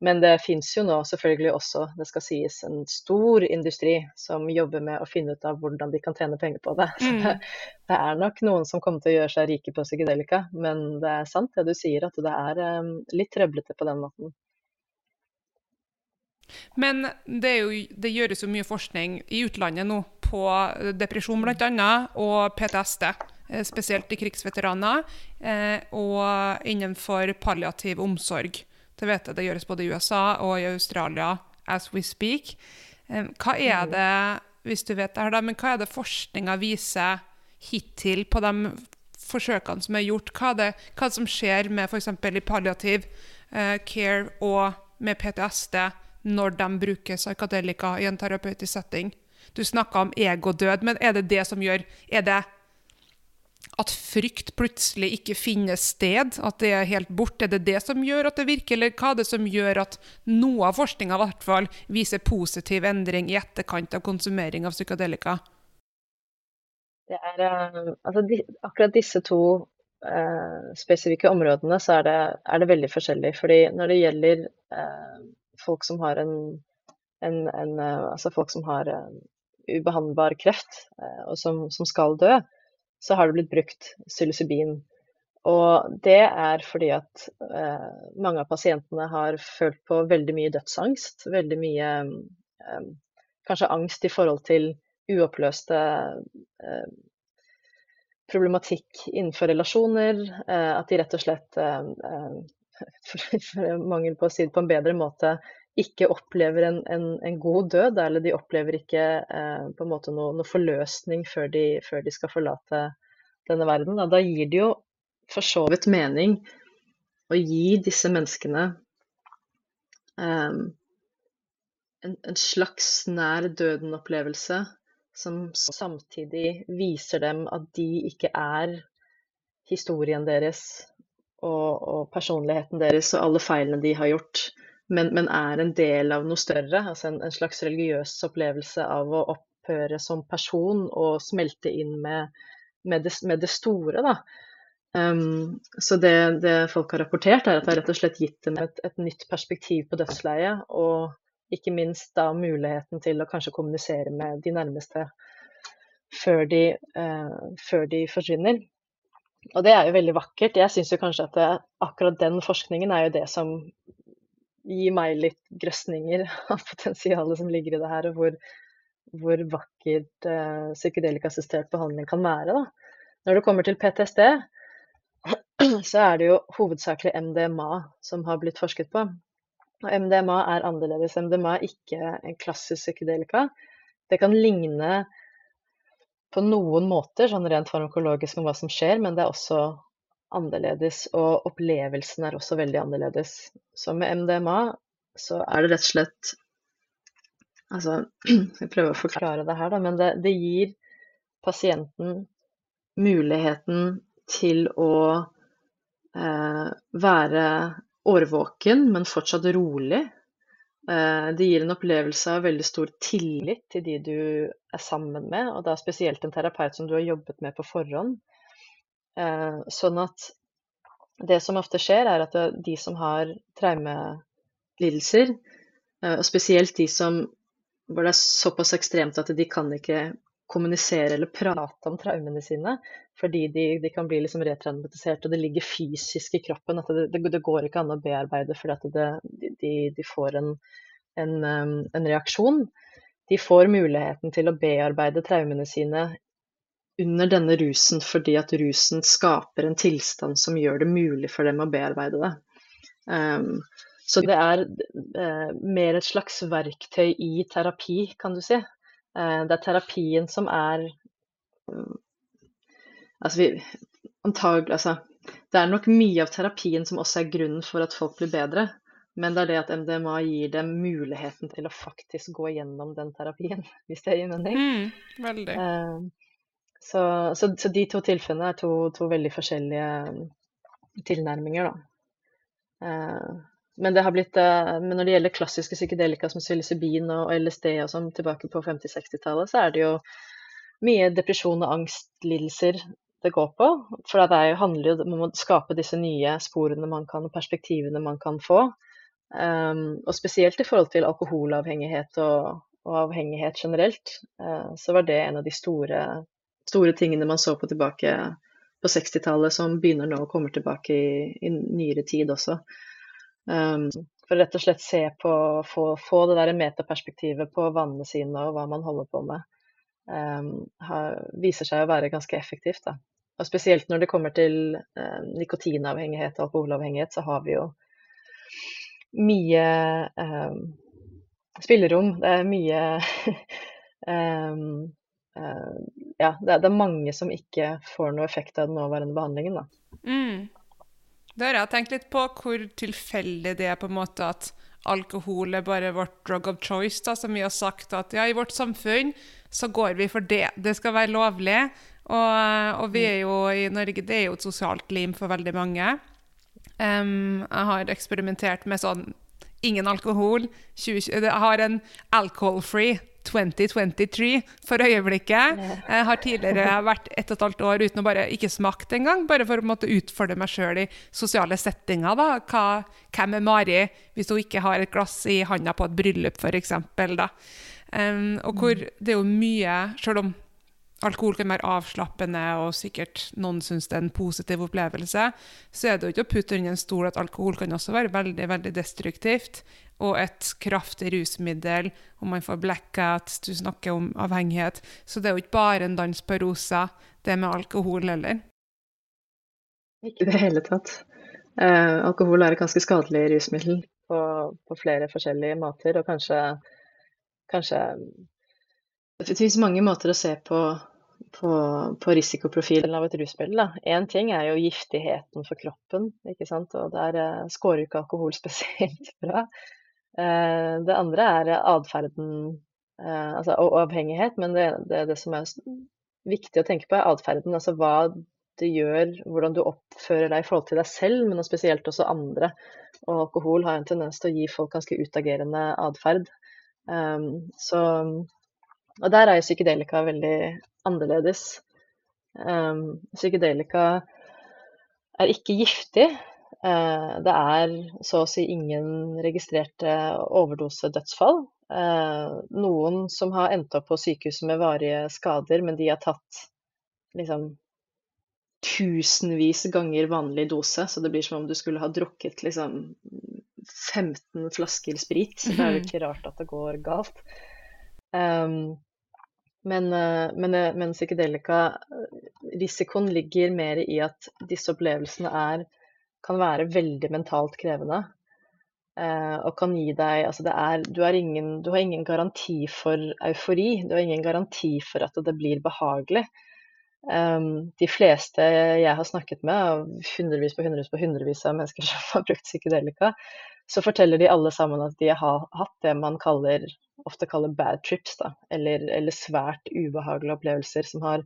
Men det fins jo nå selvfølgelig også, det skal sies, en stor industri som jobber med å finne ut av hvordan de kan tjene penger på det. Mm. Det er nok noen som kommer til å gjøre seg rike på psykedelika, men det er sant det du sier, at det er um, litt trøblete på den måten. Men det, jo, det, gjøres jo mye forskning i utlandet nå på depresjon bl.a. og PTSD. Eh, spesielt i krigsveteraner, eh, og innenfor palliativ omsorg. Det vet jeg det gjøres både i USA og i Australia as we speak. Hva er mm. det hvis du vet det her da, men hva er det forskninga viser hittil på de forsøkene som er gjort? Hva er det, hva er det som skjer med f.eks. i palliativ uh, care og med PTSD når de bruker psykadelika i en terapeutisk setting? Du snakka om egodød, men er det det som gjør Er det at frykt plutselig ikke finner sted, at det er helt borte? Er det det som gjør at det virker, eller hva er det som gjør at noe av forskninga hvert fall viser positiv endring i etterkant av konsumering av psykadelika? Det er, eh, altså, akkurat disse to eh, spesifikke områdene så er det, er det, veldig forskjellig. Fordi når det gjelder eh, folk som har en, en, en uh, altså folk som har ubehandlbar kreft, og som, som skal dø, så har det blitt brukt psilocybin. Og det er fordi at eh, mange av pasientene har følt på veldig mye dødsangst. Veldig mye eh, kanskje angst i forhold til uoppløste eh, problematikk innenfor relasjoner. Eh, at de rett og slett, eh, eh, for, for mangel på å si det på en bedre måte, ikke opplever en, en, en, god død, eller de opplever ikke eh, på en måte noe, noe forløsning før de, før de, skal forlate denne verden. Da, da gir det jo for så vidt mening å gi disse menneskene eh, en, en, slags nær døden-opplevelse som samtidig viser dem at de ikke er historien deres og, og personligheten deres og alle feilene de har gjort men, men, er en del av noe større. Altså en, en slags religiøs opplevelse av å opphøre som person og smelte inn med, med, det, med det, store, da. Um, så det, det, folk har rapportert, er at det har rett og slett gitt dem et, et nytt perspektiv på dødsleiet. Og ikke minst da muligheten til å kanskje kommunisere med de nærmeste før de, uh, før de forsvinner. Og det er jo veldig vakkert. Jeg syns kanskje at det, akkurat den forskningen er jo det som gir meg litt grøsninger av potensialet som ligger i det her, og hvor, hvor vakkert eh, psykedelikassistert behandling kan være. Da. Når det kommer til PTSD, så er det jo hovedsakelig MDMA som har blitt forsket på. Og MDMA er annerledes. MDMA er ikke en klassisk psykedelika. Det kan ligne på noen måter, sånn rent farmakologisk om hva som skjer, men det er også annerledes. Og opplevelsen er også veldig annerledes. Så med MDMA så er det rett og slett Altså, jeg prøver å forklare det her, da, men det, det gir pasienten muligheten til å eh, være årvåken, men fortsatt rolig. Eh, det gir en opplevelse av veldig stor tillit til de du er sammen med, og da spesielt en terapeut som du har jobbet med på forhånd. Eh, sånn at det som ofte skjer, er at de som har traumelidelser, eh, og spesielt de som hvor det er såpass ekstremt at de kan ikke kommunisere eller prate om traumene sine, fordi de, de kan bli liksom retraumatisert, og det ligger fysisk i kroppen. at Det, det, det går ikke an å bearbeide fordi de, de, får en, en, en, reaksjon. De får muligheten til å bearbeide traumene sine under denne rusen fordi at rusen skaper en tilstand som gjør det mulig for dem å bearbeide det. Um, så det er uh, mer et slags verktøy i terapi, kan du si. Uh, det er terapien som er um, Altså, vi, antagelig, altså, det er nok mye av terapien som også er grunnen for at folk blir bedre. Men det er det at MDMA gir dem muligheten til å faktisk gå gjennom den terapien, hvis det gir mening. Mm, veldig. Uh, så, så, så, de to tilfellene er to, to veldig forskjellige tilnærminger, da. Uh, men, blitt, uh, men når det gjelder klassiske psykedelika som psilocybin og LSD og sånn tilbake på 50-60-tallet, så er det jo mye depresjon og angstlidelser det går på. For det jo, handler jo om å skape disse nye sporene man kan, og perspektivene man kan få. Um, og spesielt i forhold til alkoholavhengighet og, og avhengighet generelt, uh, så var det en av de store, store, tingene man så på tilbake på 60-tallet, som begynner nå å komme tilbake i, i nyere tid også. Um, for rett og slett se på, få, få det der metaperspektivet på vannene sine og hva man holder på med. Um, har, viser seg å være ganske effektivt. Da. Og spesielt når det kommer til eh, nikotinavhengighet og alkoholavhengighet, så har vi jo mye eh, spillerom. Det er mye um, uh, Ja, det er, mange som ikke får noe effekt av den nåværende behandlingen, da. Mm. Det har jeg tenkt litt på, hvor tilfeldig det er på en måte at alkohol er bare vårt drug of choice, da, som vi har sagt at ja, i vårt samfunn så går vi for det. Det skal være lovlig. Og, og, vi er jo i Norge Det er jo et sosialt lim for veldig mange. Um, jeg har eksperimentert med sånn ingen alkohol. 20, jeg har en alcohol-free 2023 for øyeblikket. Jeg har tidligere vært ett og et halvt år uten å bare ikke smakt engang. Bare for å måtte utfordre meg sjøl i sosiale settinger. da. Hva, hvem er Mari hvis hun ikke har et glass i handa på et bryllup, f.eks.? Um, og hvor det er jo mye Selv om alkohol kan være avslappende, og sikkert noen syns det er en positiv opplevelse, så er det jo ikke å putte under en stol at alkohol kan også være veldig veldig destruktivt. Og et kraftig rusmiddel, og man får blackout, du snakker om avhengighet. Så det er jo ikke bare en dans på rosa, det med alkohol heller. Ikke i det hele tatt. Eh, alkohol er et ganske skadelig rusmiddel på, på flere forskjellige måter, og kanskje kanskje Det finnes mange måter å se på, på, på risikoprofilen av et rusmiddel. Én ting er jo giftigheten for kroppen, ikke sant? og der uh, scorer ikke alkohol spesielt bra. Uh, det andre er atferden, uh, altså avhengighet, men det, det, det, som er viktig å tenke på, er atferden. Altså hva du gjør, hvordan du oppfører deg i forhold til deg selv, men spesielt også andre. Og alkohol har en tendens til å gi folk ganske utagerende atferd. Um, så Og der er jo psykedelika veldig annerledes. Um, psykedelika er ikke giftig. Uh, det er så å si ingen registrerte overdosedødsfall. Uh, noen som har endt opp på sykehuset med varige skader, men de har tatt liksom tusenvis ganger vanlig dose, så det blir som om du skulle ha drukket liksom 15 flasker sprit. Det er jo ikke rart at det går galt. Um, men, eh, men, eh, men psykedelika Risikoen ligger mer i at disse opplevelsene er, kan være veldig mentalt krevende. Uh, og kan gi deg Altså det er du, ingen, du, har ingen garanti for eufori. Du har ingen garanti for at det blir behagelig. Um, de fleste jeg har snakket med, hundrevis på hundrevis på hundrevis av mennesker som har brukt psykedelika, så forteller de alle sammen at de har hatt det man kaller ofte kaller bad trips, da, eller, eller, svært ubehagelige opplevelser som har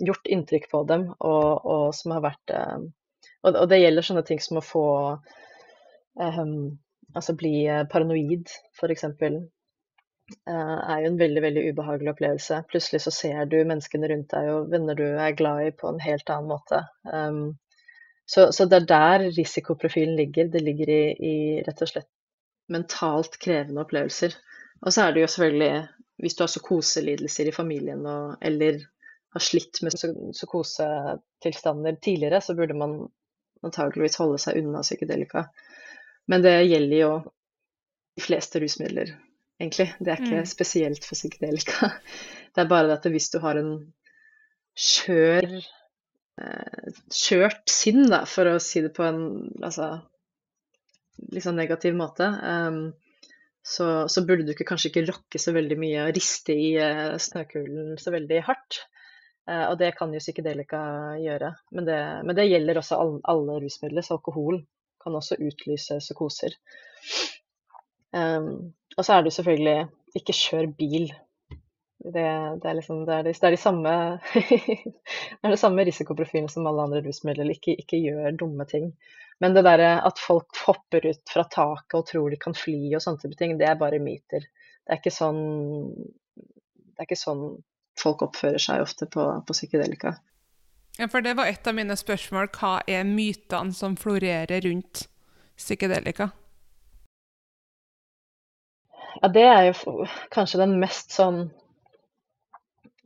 gjort inntrykk på dem, og, og som har vært eh, og, og, det gjelder sånne ting som å få um, Altså bli paranoid, f.eks. Uh, eh, er jo en veldig veldig ubehagelig opplevelse. Plutselig så ser du menneskene rundt deg og venner du er glad i på en helt annen måte. Um, så, så, det er der risikoprofilen ligger. Det ligger i, i rett og slett mentalt krevende opplevelser. Og så er det jo selvfølgelig, hvis du har psykoselidelser i familien og, eller har slitt med psykosetilstander tidligere, så burde man antageligvis holde seg unna psykedelika. Men det gjelder jo de fleste rusmidler, egentlig. Det er ikke mm. spesielt for psykedelika. Det er bare det at hvis du har en skjør eh, skjørt sinn, da, for å si det på en altså, litt sånn negativ måte, um, så, så, burde du ikke, kanskje ikke rokke så veldig mye og riste i uh, snøkulen så veldig hardt. Uh, og det kan jo psykedelika gjøre. Men det, men det gjelder også alle, alle, rusmidler. Så alkohol kan også utlyse psykoser. Um, og så er det jo selvfølgelig ikke kjør bil. Det, det, er liksom, det, er er de samme, det er samme risikoprofilen som alle andre rusmidler. Ikke, ikke gjør dumme ting. Men det derre at folk hopper ut fra taket og tror de kan fly og sånne ting, det er bare myter. Det er ikke sånn, det er ikke sånn folk oppfører seg ofte på, på psykedelika. Ja, for det var et av mine spørsmål. Hva er mytene som florerer rundt psykedelika? Ja, det er jo kanskje den mest sånn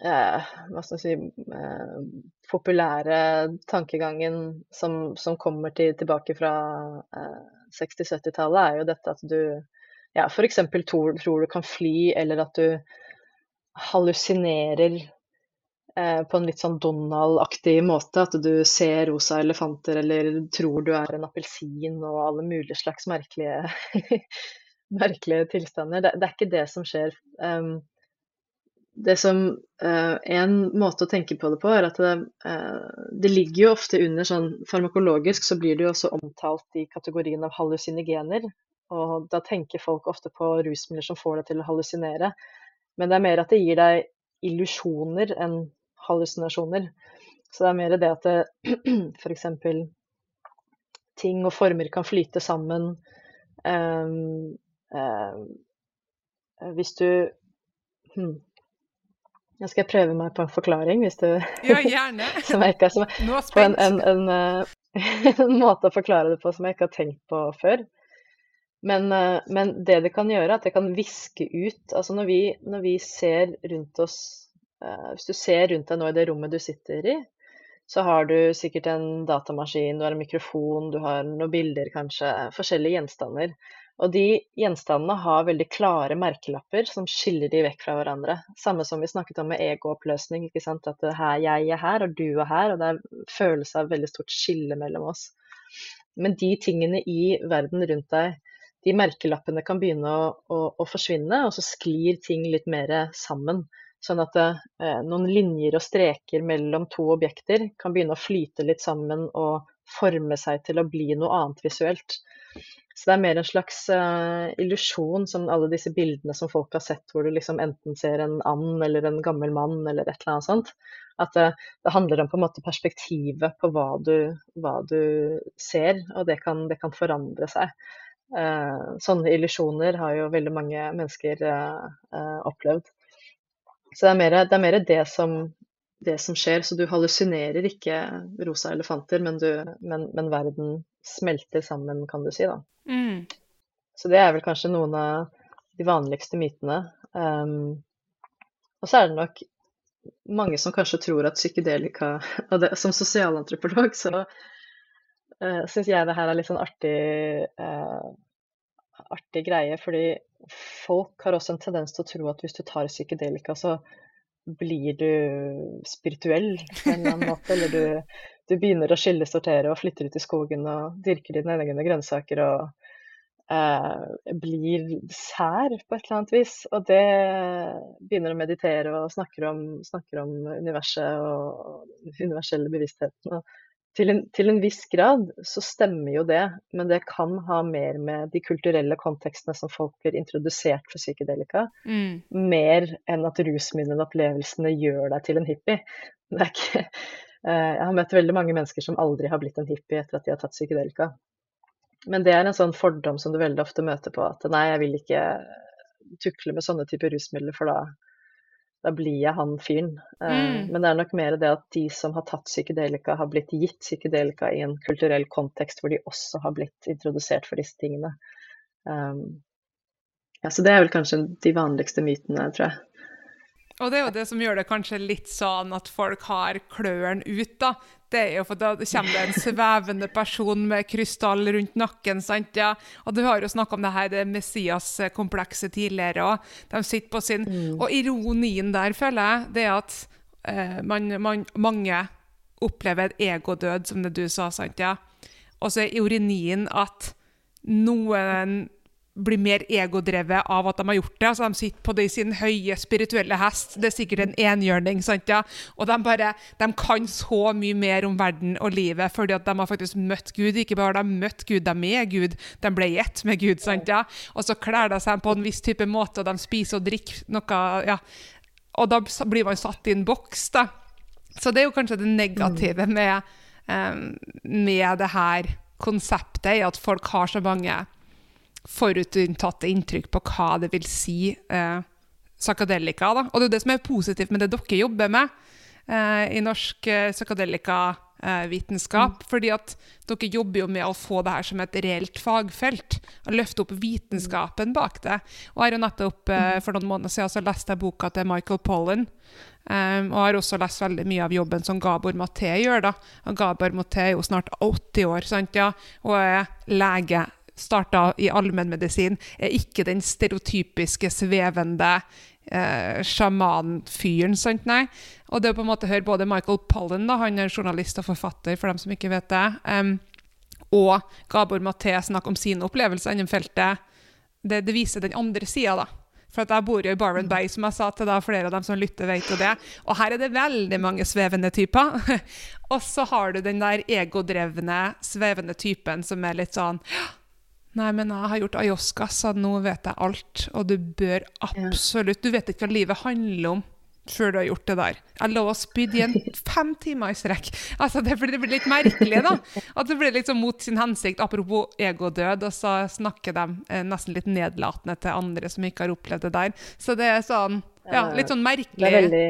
eh, hva skal jeg si, eh, populære tankegangen som, som kommer til, tilbake fra eh, 60-70-tallet, er jo dette at du ja, f.eks. Tror, tror du kan fly, eller at du hallusinerer eh, på en litt sånn Donald-aktig måte. At du ser rosa elefanter eller tror du er en appelsin og alle mulige slags merkelige, merkelige tilstander. Det, det, er ikke det som skjer. Um, det som uh, En måte å tenke på det på, er at det, uh, det, ligger jo ofte under sånn Farmakologisk så blir det jo også omtalt i kategorien av hallusinogener. Og da tenker folk ofte på rusmidler som får deg til å hallusinere. Men det er mer at det gir deg illusjoner enn hallusinasjoner. Så det er mer det at f.eks. ting og former kan flyte sammen. Um, um, hvis du hmm, jeg skal prøve meg på en forklaring, hvis du Ja, gjerne. som jeg ikke, som, Nå er spent. En, en, en, eh, en, måte å forklare det på som jeg ikke har tenkt på før. Men, eh, men det det kan gjøre, at det kan viske ut Altså når vi, når vi ser rundt oss uh, Hvis du ser rundt deg nå i det rommet du sitter i, så har du sikkert en datamaskin, du har en mikrofon, du har noen bilder kanskje, forskjellige gjenstander. Og de gjenstandene har veldig klare merkelapper som skiller de vekk fra hverandre. Samme som vi snakket om med egooppløsning. ikke sant? At her, jeg er her, og du er her. Og det er følelse av veldig stort skille mellom oss. Men de tingene i verden rundt deg, de merkelappene kan begynne å, å, å forsvinne, og så sklir ting litt mer sammen. Sånn at eh, noen linjer og streker mellom to objekter kan begynne å flyte litt sammen og forme seg til å bli noe annet visuelt. Så det er mer en slags eh, illusjon som alle disse bildene som folk har sett, hvor du liksom enten ser en and eller en gammel mann eller et eller annet sånt. At uh, det handler om på en måte perspektivet på hva du, hva du ser, og det kan, det kan forandre seg. Uh, sånne illusjoner har jo veldig mange mennesker opplevd. Så det er mer det, er mer det, som, det som skjer. Så du hallusinerer ikke rosa elefanter, men, du, men, men verden smelter sammen, kan du si. da. Mm. Så det er vel kanskje noen av de vanligste mytene. Um, og så er det nok mange som kanskje tror at psykedelika og det, Som sosialantropolog så uh, eh, syns jeg det her er litt sånn artig, uh, artig greie, fordi folk har også en tendens til å tro at hvis du tar psykedelika, så blir du spirituell på en eller annen måte. Eller du, du begynner å skille, sortere og flytter ut i skogen og dyrker dine egne grønnsaker og eh, blir sær på et eller annet vis. Og det begynner å meditere og snakker om, snakker om universet og universelle bevisstheten. Og til en, til en, viss grad så stemmer jo det, men det kan ha mer med de kulturelle kontekstene som folk blir introdusert for psykedelika, mm. mer enn at rusminnene opplevelsene gjør deg til en hippie. Ikke, eh, jeg har møtt veldig mange mennesker som aldri har blitt en hippie etter at de har tatt psykedelika. Men det er en sånn fordom som du veldig ofte møter på at nei, jeg vil ikke tukle med sånne typer rusmidler, for da, da blir jeg han fyren. Eh, mm. Men det er nok mer det at de som har tatt psykedelika, har blitt gitt psykedelika i en kulturell kontekst hvor de også har blitt introdusert for disse tingene. Um, ja, så det er vel kanskje de vanligste mytene, tror jeg. Og det er jo det som gjør det kanskje litt sånn at folk har klørne ut, da. Det er jo for da kommer det en svevende person med krystall rundt nakken. sant, ja? Og du har jo snakka om det her det Messias-komplekset tidligere òg. De sitter på sin mm. Og ironien der, føler jeg, det er at eh, man, man, mange opplever egodød, som det du sa, sant, ja? Og så er ironien at noen blir mer egodrevet av at de har gjort det. altså De sitter på det i sin høye spirituelle hest. Det er sikkert en enhjørning. sant ja? Og de, bare, de kan så mye mer om verden og livet fordi at de har faktisk møtt Gud. Ikke bare har de møtt Gud, de er Gud. De ble ett med Gud. sant ja? Og så kler de seg på en viss type måte, og de spiser og drikker noe ja. Og da blir man satt i en boks. da. Så det er jo kanskje det negative mm. med, um, med det her konseptet, at folk har så mange forutinntatte inntrykk på hva det vil si eh, psykadelika. Da. Og det er det som er positivt med det dere jobber med eh, i norsk eh, psykadelikavitenskap. Mm. fordi at dere jobber jo med å få det her som et reelt fagfelt. Og løfte opp vitenskapen bak det. Og jeg har jo nettopp eh, mm. for noen måneder siden så leste jeg boka til Michael Pollan. Um, og har også lest veldig mye av jobben som Gabor Maté gjør. da. Og Gabor Maté er jo snart 80 år sant, ja, og er lege starta i allmennmedisin, er ikke den stereotypiske, svevende eh, sjamanfyren. sant, nei? Og det å på en måte høre både Michael Pollen, da, han er journalist og forfatter, for dem som ikke vet det, um, og Gabor Maté snakke om sine opplevelser innen feltet, det, det, viser den andre sida, da. For jeg bor jo i Barron Bay, som jeg sa til da, flere av dem som lytter, vet jo det. Og her er det veldig mange svevende typer. og så har du den der egodrevne, svevende typen som er litt sånn Nei, men jeg har gjort ayahuasca, så nå vet jeg alt. Og du bør absolutt Du vet ikke hva livet handler om før du har gjort det der. Jeg lå og spydde igjen fem timer i strekk. Altså, det, blir, det blir litt merkelig, da. At det blir liksom mot sin hensikt. Apropos egodød, og så snakker de eh, nesten litt nedlatende til andre som ikke har opplevd det der. Så det er sånn Ja, litt sånn merkelig. Det er veldig,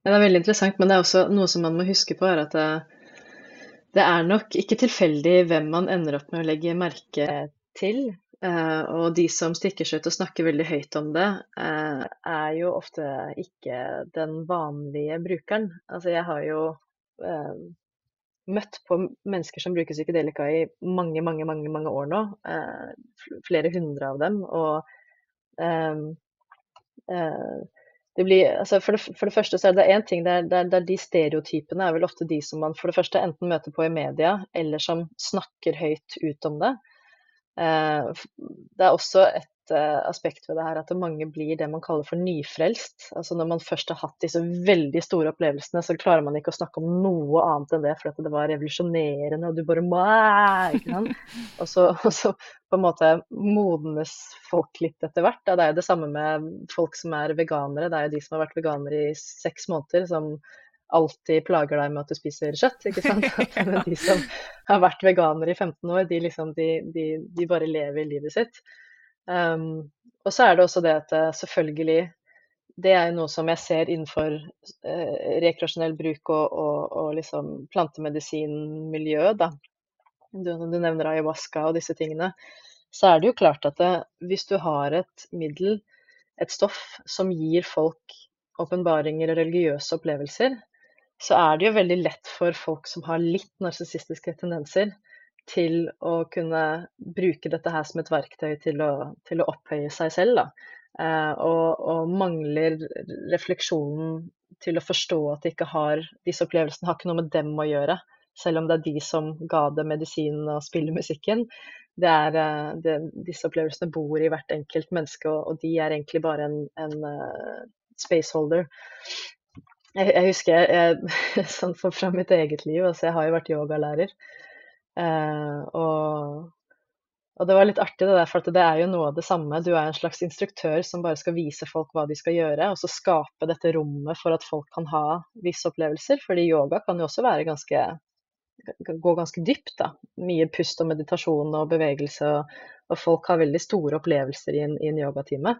det er veldig interessant, men det er også noe som man må huske på, er at det, eh, det er nok ikke tilfeldig hvem man ender opp med å legge merke til. Uh, og de som stikker seg ut og snakker veldig høyt om det, uh, er jo ofte ikke den vanlige brukeren. Altså jeg har jo uh, møtt på mennesker som bruker psykedelika i mange, mange, mange, mange år nå. flere hundre av dem. Og det blir, altså for, det, for, det, første så er det én ting, det er, det, er, det er, de stereotypene er vel ofte de som man for det første enten møter på i media, eller som snakker høyt ut om det. Eh, det er også et uh, aspekt ved det her at mange blir det man kaller for nyfrelst. Altså Når man først har hatt disse veldig store opplevelsene, så klarer man ikke å snakke om noe annet enn det, for det var revolusjonerende, og du bare? Og så, og så på en måte modnes folk litt etter hvert. Det er jo det samme med folk som er veganere. Det er jo de som har vært veganere i seks måneder, som alltid plager deg med at du spiser kjøtt. ikke sant? Men de som har vært veganere i 15 år, de, liksom, de, de, de bare lever livet sitt. Um, og så er det også det at eh, selvfølgelig det er noe som jeg ser innenfor uh, rekreasjonell bruk og, og, og liksom plantemedisinmiljøet. Da. Du, du, nevner ayahuasca og disse tingene. Så er det jo klart at det, hvis du har et middel, et stoff, som gir folk åpenbaringer og religiøse opplevelser, så er det jo veldig lett for folk som har litt narsissistiske tendenser, til å kunne bruke dette her som et verktøy til å, til å opphøye seg selv. Eh, og, og, mangler refleksjonen til å forstå at de ikke har disse opplevelsene har ikke noe med dem å gjøre. Selv om det er de som ga det medisinen og spillemusikken. Det er, eh, det, disse opplevelsene bor i hvert enkelt menneske, og, og de er egentlig bare en, en uh, spaceholder. Jeg, jeg husker jeg, sånn fra mitt eget liv, altså jeg har jo vært yogalærer. Uh, og, og, det var litt artig, det der, for det er jo noe av det samme. Du er en slags instruktør som bare skal vise folk hva de skal gjøre, og så skape dette rommet for at folk kan ha visse opplevelser. Fordi yoga kan jo også ganske gå ganske dypt. da. Mye pust og meditasjon og bevegelse. Og, og folk har veldig store opplevelser i en, i en yogatime.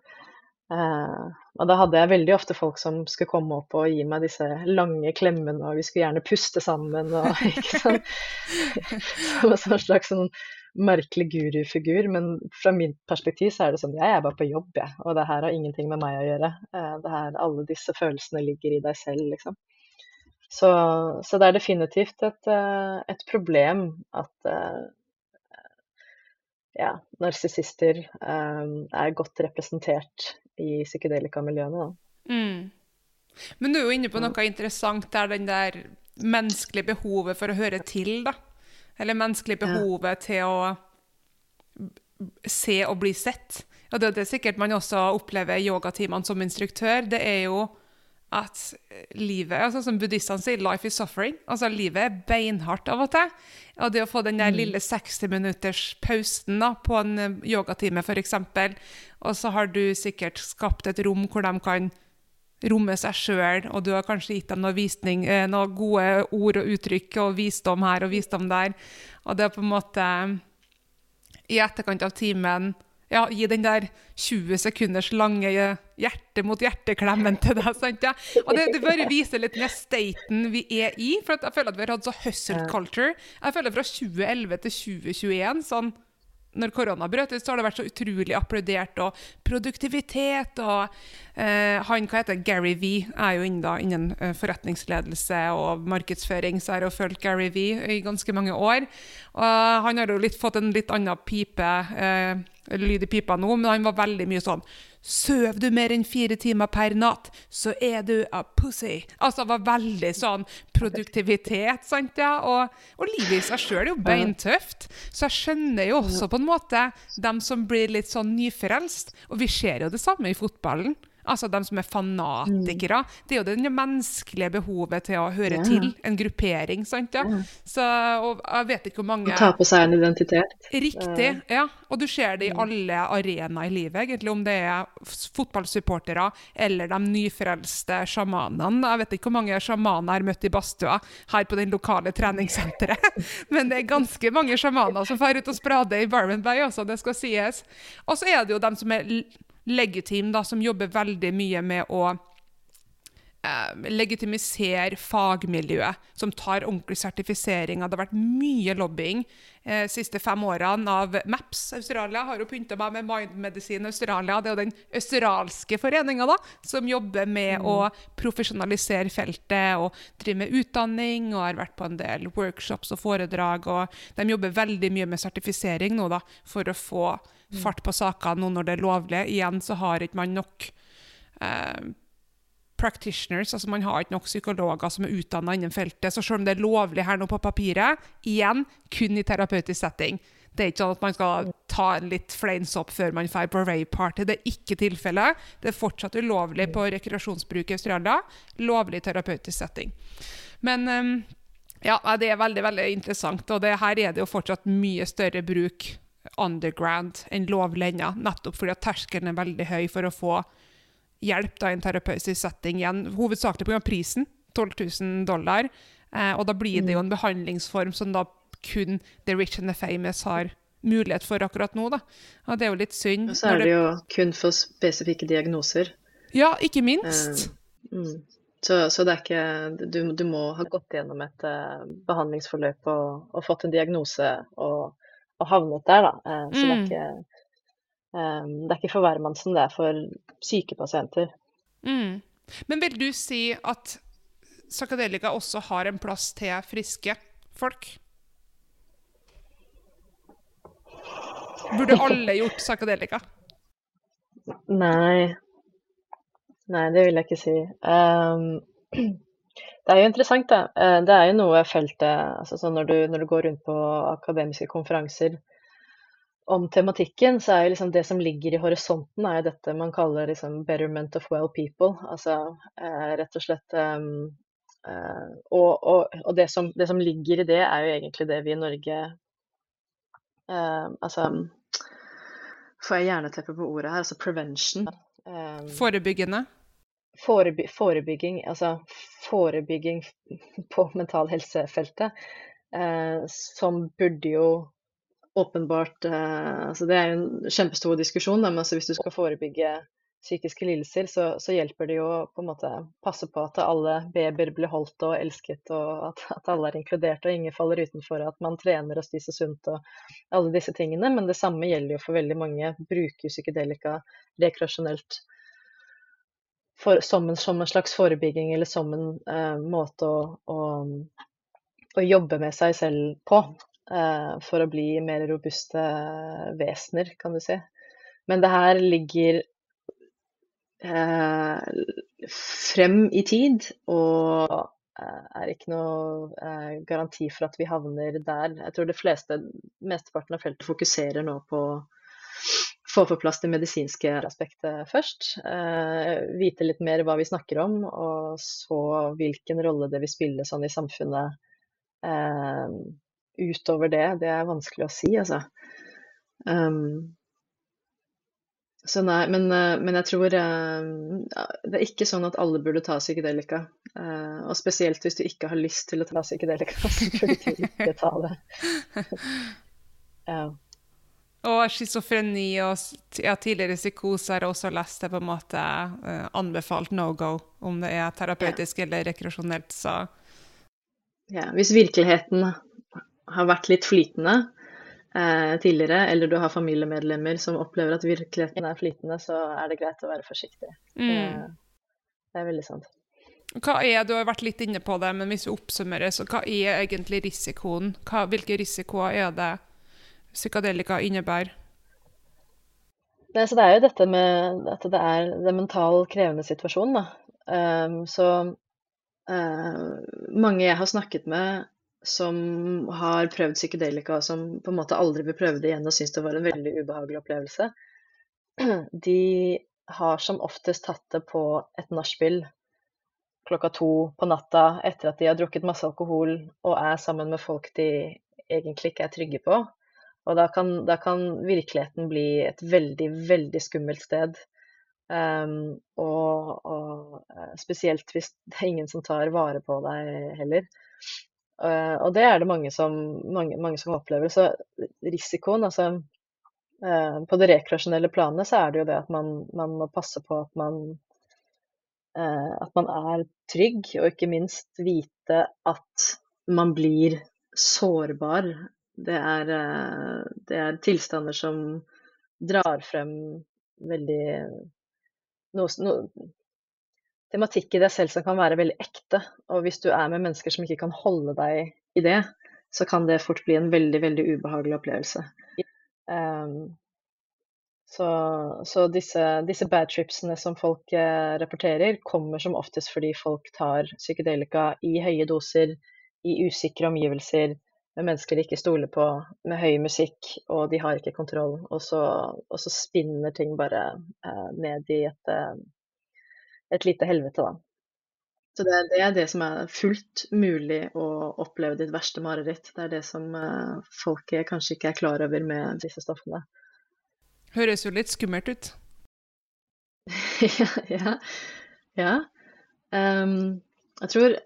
Uh, og da hadde jeg veldig ofte folk som skulle komme opp og gi meg disse lange klemmene, og vi skulle gjerne puste sammen og ikke sånn. Som en slags sånn merkelig gurufigur. Men fra mitt perspektiv så er det sånn jeg er bare på jobb, jeg. Og det her har ingenting med meg å gjøre. Uh, det her, alle disse følelsene ligger i deg selv, liksom. Så, så det er definitivt et, uh, et problem at ja, narsissister um, er godt representert i psykedelika-miljøene. Mm. Men du er jo inne på noe interessant der, den der menneskelige behovet for å høre til, da. Eller menneskelige behovet ja. til å se og bli sett. Og det er det sikkert man også opplever i yogatimene som instruktør. Det er jo at livet altså Som buddhistene sier, 'life is suffering'. Altså Livet er beinhardt av og til. Og det å få den der mm. lille 60 minutters pausen da, på en eh, yogatime, f.eks., og så har du sikkert skapt et rom hvor de kan romme seg sjøl, og du har kanskje gitt dem noe visning, eh, noen gode ord og uttrykk og visdom her og visdom der. Og det er på en måte I etterkant av timen ja, gi den der 20 sekunders lange hjerte-mot-hjerte-klemmen til deg. sant ja? Og det, det bare viser litt mer staten vi er i. For jeg føler at vi har hatt så hustle culture. Jeg føler fra 2011 til 2021 sånn når korona brøt ut, så har det vært så utrolig applaudert. Og produktivitet og eh, Han hva heter Gary V er jo innen, da, innen uh, forretningsledelse og markedsføring, så jeg har jo fulgt Gary V i ganske mange år. Og han har jo litt, fått en litt annen pipe. Eh, lyd i pipa nå, men han var veldig mye sånn Søv du mer enn fire timer per natt, så er du a pussy. Altså, det var veldig sånn produktivitet, sant, ja. Og, og livet i seg sjøl er jo beintøft. Så jeg skjønner jo også på en måte dem som blir litt sånn nyfrelst. Og vi ser jo det samme i fotballen. Altså de som er fanatikere. Mm. Det er jo det menneskelige behovet til å høre ja. til en gruppering. sant ja? Så, og jeg vet ikke hvor mange Ta på seg en identitet. Riktig. ja. Og du ser det i mm. alle arenaer i livet, egentlig. Om det er fotballsupportere eller de nyfrelste sjamanene. Jeg vet ikke hvor mange sjamaner jeg har møtt i badstua her på den lokale treningssenteret. Men det er ganske mange sjamaner som drar ut og sprader i Barman Bay også, det skal sies. Og så er det jo dem som er Legitim, da, som jobber veldig mye med å eh, legitimisere fagmiljøet, som tar ordentlig sertifisering. Det har vært mye lobbying de eh, siste fem årene av MAPS Australia. Har jo pynta meg med Mindmedisin Australia. Det er jo den australske foreninga som jobber med mm. å profesjonalisere feltet og drive med utdanning og har vært på en del workshops og foredrag. og De jobber veldig mye med sertifisering nå da, for å få fart på saker nå når det er lovlig. Igjen så har ikke man nok eh, practitioners, altså man har ikke nok psykologer som er utdanna innen feltet. Så selv om det er lovlig her nå på papiret, igjen kun i terapeutisk setting. Det er ikke sånn at man skal ta en litt fleinsopp før man drar på rave-party. Det er ikke tilfellet. Det er fortsatt ulovlig på rekreasjonsbruk i Australia. Lovlig terapeutisk setting. Men um, ja, det er veldig veldig interessant. Og det, her er det jo fortsatt mye større bruk underground enn lovlig ennå, nettopp fordi at terskelen er veldig høy for å få hjelp da, i en terapeutisk setting igjen. Hovedsakelig pga. prisen, 12 000 dollar. Eh, og da blir det jo en behandlingsform som da kun the rich and the famous har mulighet for akkurat nå. da. Og det er jo litt synd. Og så er det jo kun for spesifikke diagnoser. Ja, ikke minst. Eh, mm. Så, så, det er ikke du, du, må ha gått gjennom et uh, behandlingsforløp og, og, fått en diagnose og, og havnet der, da. Uh, så det, er mm. ikke, um, det er ikke for hvermannsen, det er for syke pasienter. Mm. Men vil du si at psykadelika også har en plass til friske folk? Burde alle gjort psykadelika? Nei. Nei, det vil jeg ikke si. Um, det er jo interessant, da. Eh, det er jo noe feltet altså når, du, når, du, går rundt på akademiske konferanser om tematikken, så er jo liksom det som ligger i horisonten, er jo dette man kaller liksom 'betterment of well people'. Altså eh, rett og slett um, Og, og, og det, som, det, som, ligger i det, er jo egentlig det vi i Norge uh, Altså får jeg hjerneteppe på ordet her, altså prevention. Um, Forebyggende? Foreby forebygging, altså forebygging på mental helse-feltet, eh, som burde jo åpenbart eh, altså Det er jo en kjempestor diskusjon, men altså hvis du skal forebygge psykiske lidelser, så, så, hjelper det jo på en måte passe på at alle babyer blir holdt og elsket, og at, at, alle er inkludert og ingen faller utenfor, at man trener og spiser sunt og alle disse tingene. Men det samme gjelder jo for veldig mange. Bruker psykedelika rekreasjonelt for, som, en, som, en, slags forebygging eller som en uh, måte å, å, å, jobbe med seg selv på. Uh, for å bli mer robuste vesener, kan du si. Men det her ligger eh, frem i tid, og eh, er ikke noe eh, garanti for at vi havner der. Jeg tror det fleste, mesteparten av feltet fokuserer nå på få på plass det medisinske aspektet først. Eh, vite litt mer hva vi snakker om, og så hvilken rolle det vil spille sånn i samfunnet eh, utover det. Det er vanskelig å si, altså. Um, så nei, men, eh, men jeg tror det er ikke sånn at alle burde ta psykedelika. Uh, og spesielt hvis du ikke har lyst til å ta psykedelika, så burde du ikke ta det. ja. Og schizofreni og ja, tidligere psykose har også lest det på en måte uh, anbefalt no go, om det er terapeutisk ja. eller rekreasjonelt, så Ja, hvis virkeligheten har vært litt flytende, eh, tidligere, eller du har familiemedlemmer som opplever at virkeligheten er flytende, så er det greit å være forsiktig. Mm. Det, det, er veldig sant. Hva er, Du har vært litt inne på det, men hvis vi oppsummerer, så hva er egentlig risikoen? Hva, hvilke risikoer er det psykadelika innebærer? Nei, så Det er jo dette med at det er en mental krevende situasjon. Da. Um, så uh, mange jeg har snakket med, som har prøvd psykedelika, som på en måte aldri vil prøve det igjen og syns det var en veldig ubehagelig opplevelse, de har som oftest tatt det på et nachspiel klokka to på natta etter at de har drukket masse alkohol og er sammen med folk de egentlig ikke er trygge på. Og da kan, da kan virkeligheten bli et veldig, veldig skummelt sted. Um, og, og, eh, spesielt hvis det er ingen som tar vare på deg heller. Uh, og det er det mange som, mange, mange som, opplever. Så risikoen, altså uh, På det rekreasjonelle planet så er det jo det at man, man må passe på at man, uh, at man er trygg, og ikke minst vite at man blir sårbar. Det er, det er tilstander som drar frem veldig noe, noe tematikk i deg selv som kan være veldig ekte. Og hvis du er med mennesker som ikke kan holde deg i det, så kan det fort bli en veldig, veldig ubehagelig opplevelse. Um, så, så disse, disse badtripsene som folk eh, rapporterer, kommer som oftest fordi folk tar psykedelika i høye doser, i usikre omgivelser, mennesker de ikke stoler på, med høy musikk, og de har ikke kontroll. Og så, og så spinner ting bare eh, ned i et eh, et lite helvete, da. Så det, det, er det som er fullt mulig å oppleve ditt verste mareritt. Det er det som eh, folk kanskje ikke er klar over med disse stoffene. Høres jo litt skummelt ut. ja. ja. ja. Um, jeg tror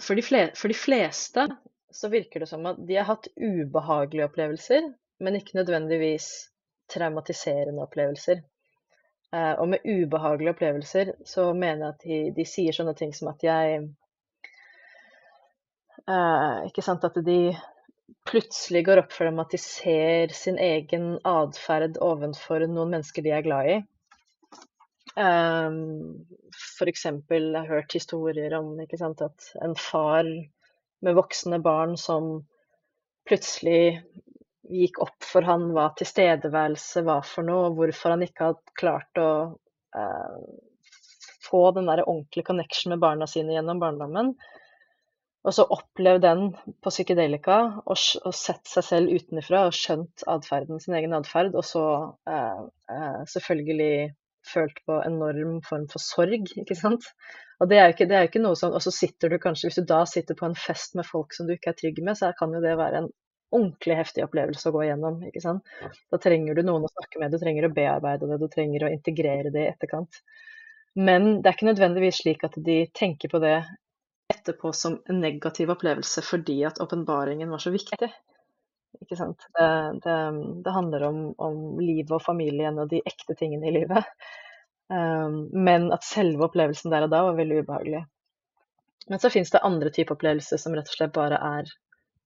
for de, fle for de, fleste så virker det som at de har hatt ubehagelige opplevelser, men ikke nødvendigvis traumatiserende opplevelser. Eh, og med ubehagelige opplevelser så mener jeg at de, de sier sånne ting som at jeg eh, Ikke sant at de plutselig går opp for dem at de ser sin egen atferd ovenfor noen mennesker de er glad i. Um, F.eks. jeg har hørt historier om sant, at en far med voksne barn som plutselig gikk opp for han hva tilstedeværelse var for noe, og hvorfor han ikke hadde klart å eh, få den der ordentlige connection med barna sine gjennom barndommen. Og så opplevd den på psykedelika og, og sett seg selv utenfra og skjønt adferden, sin egen atferd, og så eh, eh, selvfølgelig følt på enorm form for sorg, ikke sant. Og det er jo ikke, det er ikke noe sånn Og så sitter du kanskje, hvis du da sitter på en fest med folk som du ikke er trygg med, så kan jo det være en ordentlig heftig opplevelse å gå igjennom, ikke sant. Da trenger du noen å snakke med, du trenger å bearbeide det, du trenger å integrere det i etterkant. Men det er ikke nødvendigvis slik at de tenker på det etterpå som en negativ opplevelse fordi at åpenbaringen var så viktig. Ikke sant? Det, det, det handler om, om, livet og familien og de ekte tingene i livet. Um, men at selve opplevelsen der og da var veldig ubehagelig. Men så fins det andre typer opplevelser som rett og slett bare er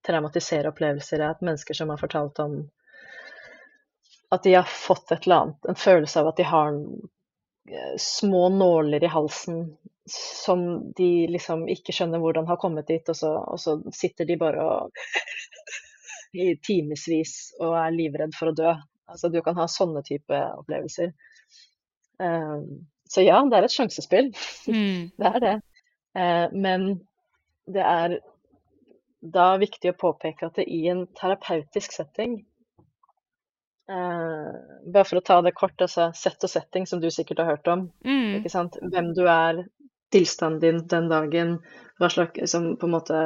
traumatiserende opplevelser. At mennesker som har fortalt om at de har fått et eller annet, en følelse av at de har eh, små nåler i halsen som de liksom ikke skjønner hvordan har kommet dit, og så, og så sitter de bare og i timevis og er livredd for å dø. Altså, du kan ha sånne type opplevelser. Um, så ja, det er et sjansespill. Mm. det er det. Uh, men det er da viktig å påpeke at det i en terapeutisk setting uh, Bare for å ta det kort, altså sett og setting, som du sikkert har hørt om. Mm. Ikke sant? Hvem du er, tilstanden din den dagen, hva slags liksom, på en måte,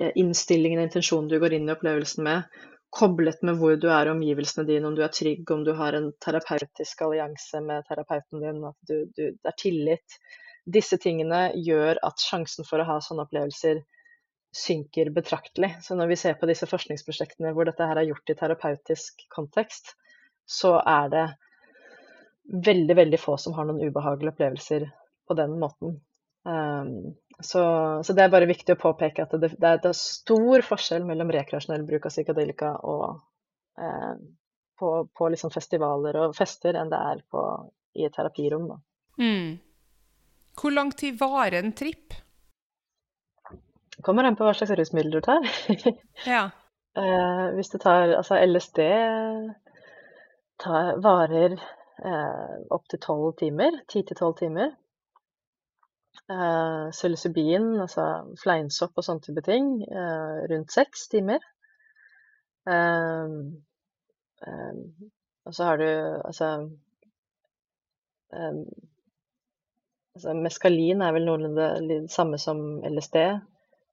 eh, innstillingen og intensjonen du går inn i opplevelsen med, koblet med hvor du er i omgivelsene dine, om du er trygg, om du har en terapeutisk allianse med terapeuten din, at du, du, det er tillit. Disse tingene gjør at sjansen for å ha sånne opplevelser synker betraktelig. Så når vi ser på disse forskningsprosjektene hvor dette her er gjort i terapeutisk kontekst, så er det veldig, veldig få som har noen ubehagelige opplevelser på den måten. Um, så, så, det er bare viktig å påpeke at det, det, er, det er, stor forskjell mellom rekreasjonell bruk av psykadelika og eh, på, på liksom festivaler og fester enn det er på, i et terapirom. Mm. Hvor lang tid varer en tripp? Kommer an på hva slags rusmiddel du tar. ja. eh, hvis du tar altså LSD tar, varer eh, opptil tolv timer. Ti til tolv timer. Uh, psilocybin, altså fleinsopp og sånne type ting, uh, rundt seks timer. Uh, og så har du altså, altså Meskalin er vel noenlunde det samme som LSD.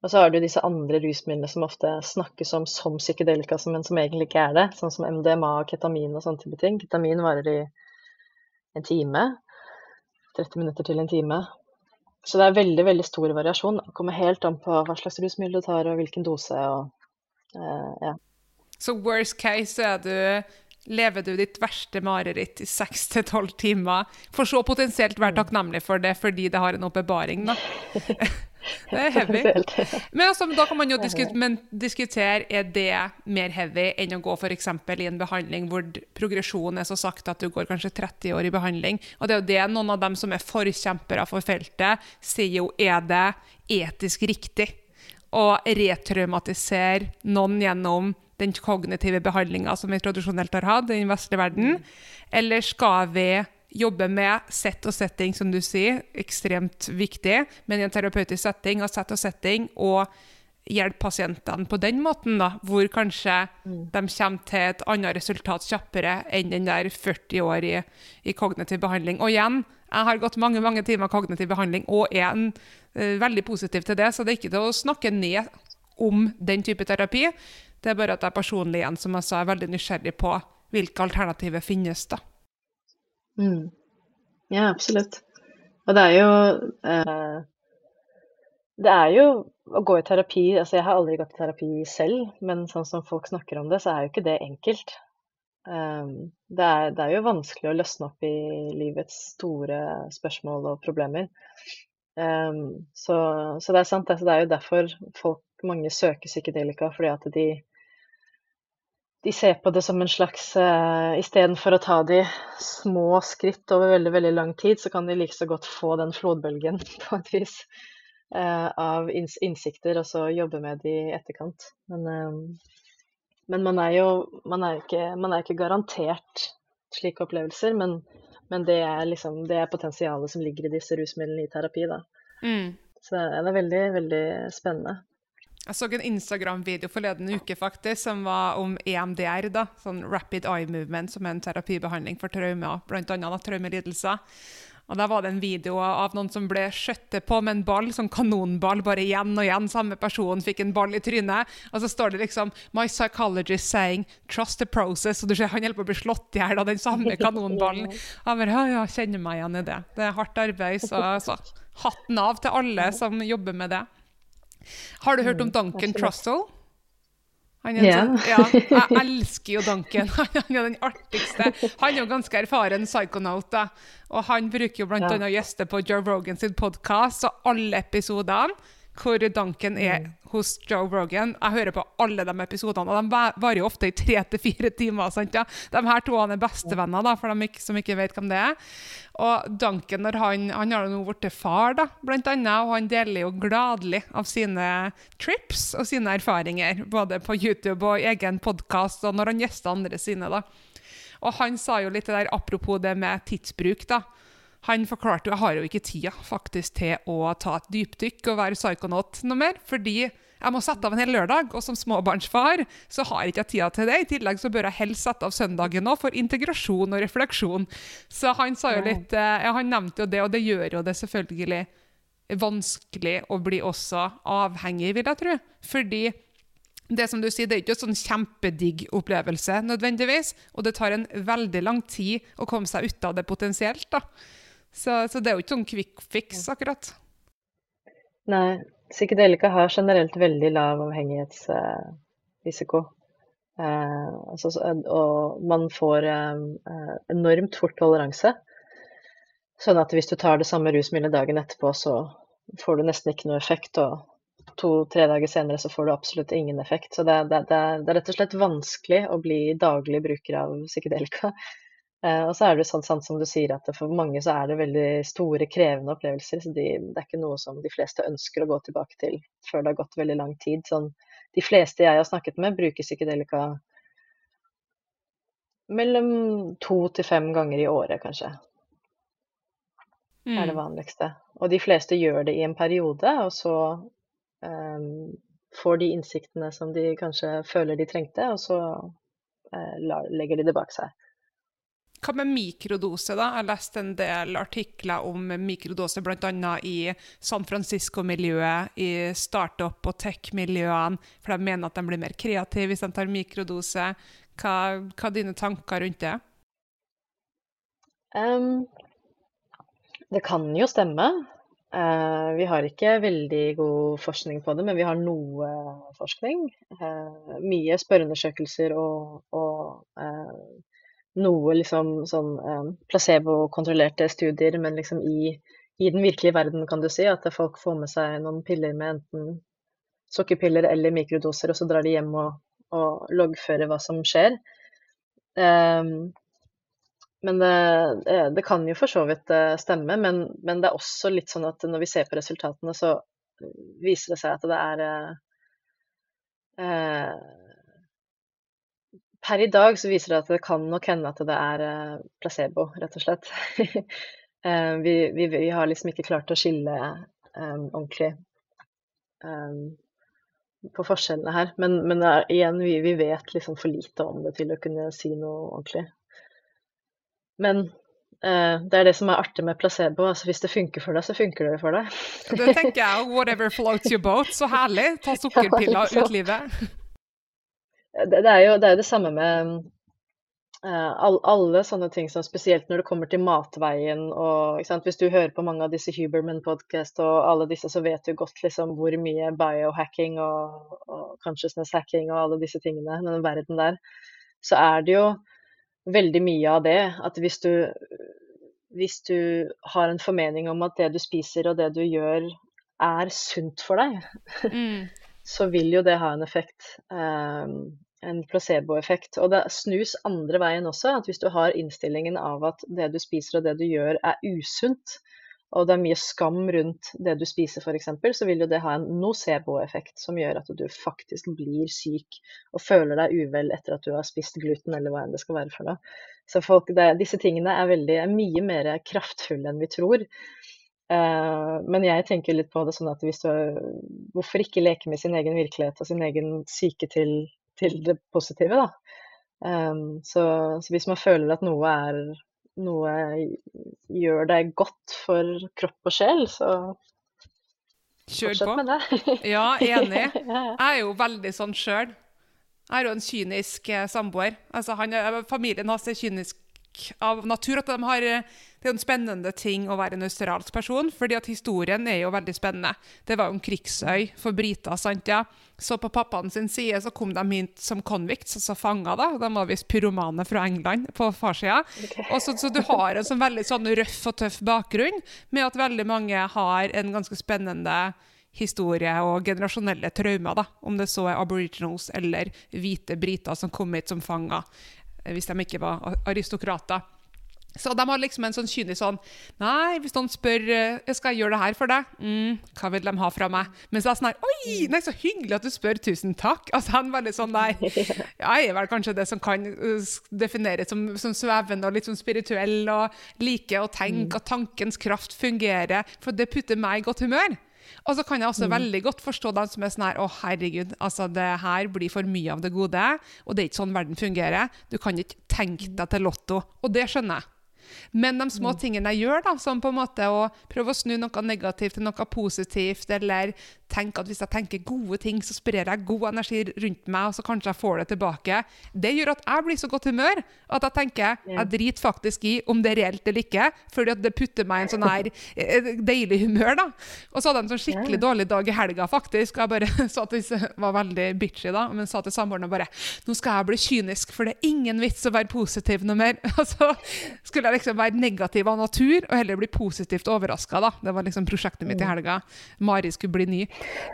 Og så har du disse andre rusmidlene som ofte snakkes om som psykedelika, men som egentlig ikke er det. Sånn som MDMA og ketamin og sånne type ting. Ketamin varer i en time. 30 minutter til en time. Så det er veldig veldig stor variasjon. Det kommer helt an på hva slags rusmiddel du tar og hvilken dose. Og, uh, ja. Så worst case er du lever du ditt verste mareritt i seks til tolv timer, for så potensielt være takknemlig for det fordi det har en oppbevaring, da. Det er heavy. Men altså, da kan man jo diskutere, diskutere er det mer heavy enn å gå f.eks. i en behandling hvor progresjonen er så sakte at du går kanskje 30 år i behandling. Og det er jo det noen av dem som er forkjempere for feltet, sier jo er det etisk riktig å retraumatisere noen gjennom den kognitive behandlinga som vi tradisjonelt har hatt i den vestlige verden? Eller skal vi jobbe med sett og setting, som du sier, ekstremt viktig, men i en terapeutisk setting, og sett og setting, og hjelpe pasientene på den måten, da, hvor kanskje mm. de kommer til et annet resultat kjappere enn den der 40 år i, i kognitiv behandling. Og igjen, jeg har gått mange mange timer kognitiv behandling og er en, uh, veldig positiv til det, så det er ikke til å snakke ned om den type terapi. Det er bare at jeg personlig igjen, som jeg sa, er veldig nysgjerrig på hvilke alternativer finnes. da. Mm. Ja, absolutt. Og det er jo eh, Det er jo å gå i terapi altså Jeg har aldri gått i terapi selv, men sånn som folk snakker om det, så er jo ikke det enkelt. Um, det, er, det, er, jo vanskelig å løsne opp i livets store spørsmål og problemer. Um, så, så, det er sant. Altså, det er jo derfor folk, mange søker psykedelika, fordi at de, de ser på det som en slags uh, Istedenfor å ta de små skritt over veldig veldig lang tid, så kan de like så godt få den flodbølgen på et vis uh, av innsikter, og så jobbe med det i etterkant. Men uh, men man er jo man er ikke, man er ikke garantert slike opplevelser, men, men det, er liksom, det er potensialet som ligger i disse rusmidlene i terapi. Da. Mm. Så det er veldig, veldig spennende. Jeg så en Instagram-video forleden uke faktisk, som var om EMDR, da, sånn Rapid Eye Movement, som er en terapibehandling for traumer, bl.a. traumelidelser. Og Der var det en video av noen som ble skjøttet på med en ball, sånn kanonball, bare igjen og igjen. Samme person fikk en ball i trynet. Og så står det liksom 'My psychologist saying trust the process'. Og du ser han holder på å bli slått i hjel av den samme kanonballen. Han bare ja, kjenner meg igjen i det. Det er hardt arbeid, så, så hatten av til alle som jobber med det. Har du hørt om Duncan Trussell? Han er yeah. sånn, ja, jeg elsker jo Duncan. Han er den artigste. Han er jo ganske erfaren psychonaut. da. Og han bruker jo bl.a. Ja. gjester på Joe Rogan sin podkast, og alle episodene hvor Duncan er mm. Hos Joe Rogan. Jeg hører på alle de episodene, og de varer jo ofte i tre til fire timer. Sant, ja? De her to er bestevenner, da, for de som ikke vet hvem det er. Og Duncan han, han har nå blitt far, da, blant annet, og han deler jo gladelig av sine trips og sine erfaringer, både på YouTube og egen podkast, og når han gjester andre sine. da. Og han sa jo litt det der apropos det med tidsbruk, da. Han forklarte jo jeg har jo ikke tida faktisk til å ta et dypdykk og være psykonaut noe mer, fordi jeg må sette av en hel lørdag, og som småbarnsfar så har jeg ikke tida til det. I tillegg så bør jeg helst sette av søndagen òg for integrasjon og refleksjon. Så han sa jo litt eh, ja, Han nevnte jo det, og det gjør jo det selvfølgelig vanskelig å bli også avhengig, vil jeg tro. Fordi det som du sier, det er ikke en sånn kjempedigg opplevelse nødvendigvis, og det tar en veldig lang tid å komme seg ut av det potensielt. da. Så, så det er jo ikke sånn quick fix, akkurat. Nei, psykedelika har generelt veldig lav avhengighetsrisiko. Eh, altså, og man får eh, enormt fort toleranse. Sånn at hvis du tar det samme rusmiddelet dagen etterpå, så får du nesten ikke noe effekt. Og to-tre dager senere så får du absolutt ingen effekt. Så det, det, det, det, er rett og slett vanskelig å bli daglig bruker av psykedelika. Eh, og så er det sånn sant som du sier at for mange så er det veldig store, krevende opplevelser. Så de, det er ikke noe som de fleste ønsker å gå tilbake til før det har gått veldig lang tid. Sånn, de fleste jeg har snakket med, bruker psykedelika mellom to til fem ganger i året, kanskje. Mm. er det mm. vanligste. Og de fleste gjør det i en periode, og så um, får de innsiktene som de kanskje føler de trengte, og så uh, legger de det bak seg. Hva med mikrodose, da? Jeg har lest en del artikler om mikrodose, bl.a. i San Francisco-miljøet, i startup- og tech-miljøene, for de mener at de blir mer kreative hvis de tar mikrodose. Hva, hva er dine tanker rundt det? Um, det kan jo stemme. Uh, vi har ikke veldig god forskning på det, men vi har noe forskning. Uh, mye spørreundersøkelser og, og uh, noe liksom sånn placebo-kontrollerte studier, men liksom i, i, den virkelige verden, kan du si. At folk får med seg noen piller med enten sukkerpiller eller mikrodoser, og så drar de hjem og, og loggfører hva som skjer. Um, men det, det, kan jo for så vidt eh, stemme, men, men, det er også litt sånn at når vi ser på resultatene, så viser det seg at det er eh, eh Per i dag så viser det at det kan nok hende at det er eh, placebo, rett og slett. eh, vi, vi, vi, har liksom ikke klart å skille um, ordentlig på forskjellene her. Men, men igjen, vi, vi, vet liksom for lite om det til å kunne si noe ordentlig. Men Uh, det er det som er artig med placebo. altså Hvis det funker for deg, så funker det for deg. det tenker jeg. Whatever floats your boat. Så herlig. Ta sukkerpiller ut livet. Det, det, er jo det, er det samme med uh, all, alle sånne ting som spesielt når det kommer til matveien og Hvis du hører på mange av disse Huberman-podkast og alle disse, så vet du godt liksom hvor mye biohacking og, og consciousness hacking og alle disse tingene, den verden der, så er det jo veldig mye av det. At hvis du, hvis du har en formening om at det du spiser og det du gjør er sunt for deg, Mm. Så vil jo det ha en effekt. Um, en placeboeffekt. Og det snus andre veien også. At hvis du har innstillingen av at det du spiser og det du gjør er usunt, og det er mye skam rundt det du spiser f.eks., så vil jo det ha en nocebo-effekt som gjør at du faktisk blir syk og føler deg uvel etter at du har spist gluten eller hva enn det skal være for noe. Så folk, det, disse tingene er, veldig, er mye mer kraftfulle enn vi tror. Uh, men jeg tenker litt på det sånn at hvis du Hvorfor ikke leke med sin egen virkelighet og sin egen syke til, til det positive, da. Um, så, så, hvis man føler at noe er noe gjør deg godt for kropp og sjel, så Kjør på. med det. Ja, enig. Jeg er jo veldig sånn sjøl. Jeg er jo en kynisk eh, samboer. Altså, han, familien hans er kynisk av natur. At de har, eh, det er en spennende ting å være en australsk person, fordi at historien er jo veldig spennende. Det var jo en krigsøy for briter, sant ja. Så på pappaen sin side så kom de hit som convicts, altså fanger, da. De var visst pyromane fra England på farssida. Okay. så, så du har en sånn veldig sånn røff og tøff bakgrunn, med at veldig mange har en ganske spennende historie og generasjonelle traumer, da, om det så er aboriginals eller hvite briter som kom hit som fanger, hvis de ikke var aristokrater. Så de har liksom en sånn kynisk sånn Nei, hvis noen spør eh, skal jeg gjøre det her for deg, mm, hva vil de ha fra meg? Men så er sånn her Oi, nei, så hyggelig at du spør, tusen takk. Altså han veldig sånn der Jeg er vel kanskje det som kan uh, defineres som, som svevende og litt sånn spirituell og liker å tenke at tankens kraft fungerer, for det putter meg i godt humør. Og så kan jeg også veldig godt forstå dem som er sånn her Å, herregud, altså det her blir for mye av det gode, og det er ikke sånn verden fungerer. Du kan ikke tenke deg til Lotto. Og det skjønner jeg. Men de små tingene jeg gjør, da, som på en måte å prøve å snu noe negativt til noe positivt, eller tenke at hvis jeg tenker gode ting, så sprer jeg god energi rundt meg, og så kanskje jeg får det tilbake, det gjør at jeg blir så godt humør at jeg tenker jeg driter faktisk i om det er reelt eller ikke, fordi at det putter meg i en sånn her eh, deilig humør, da. Og så hadde jeg en sånn skikkelig dårlig dag i helga, faktisk. og Jeg bare sa jeg var veldig bitchy da, men sa til samboeren bare nå skal jeg bli kynisk, for det er ingen vits å være positiv noe mer. Og så skulle jeg liksom være negativ av natur, og heller bli positivt overraska, da. Det var liksom prosjektet mitt i helga. Mari skulle bli ny.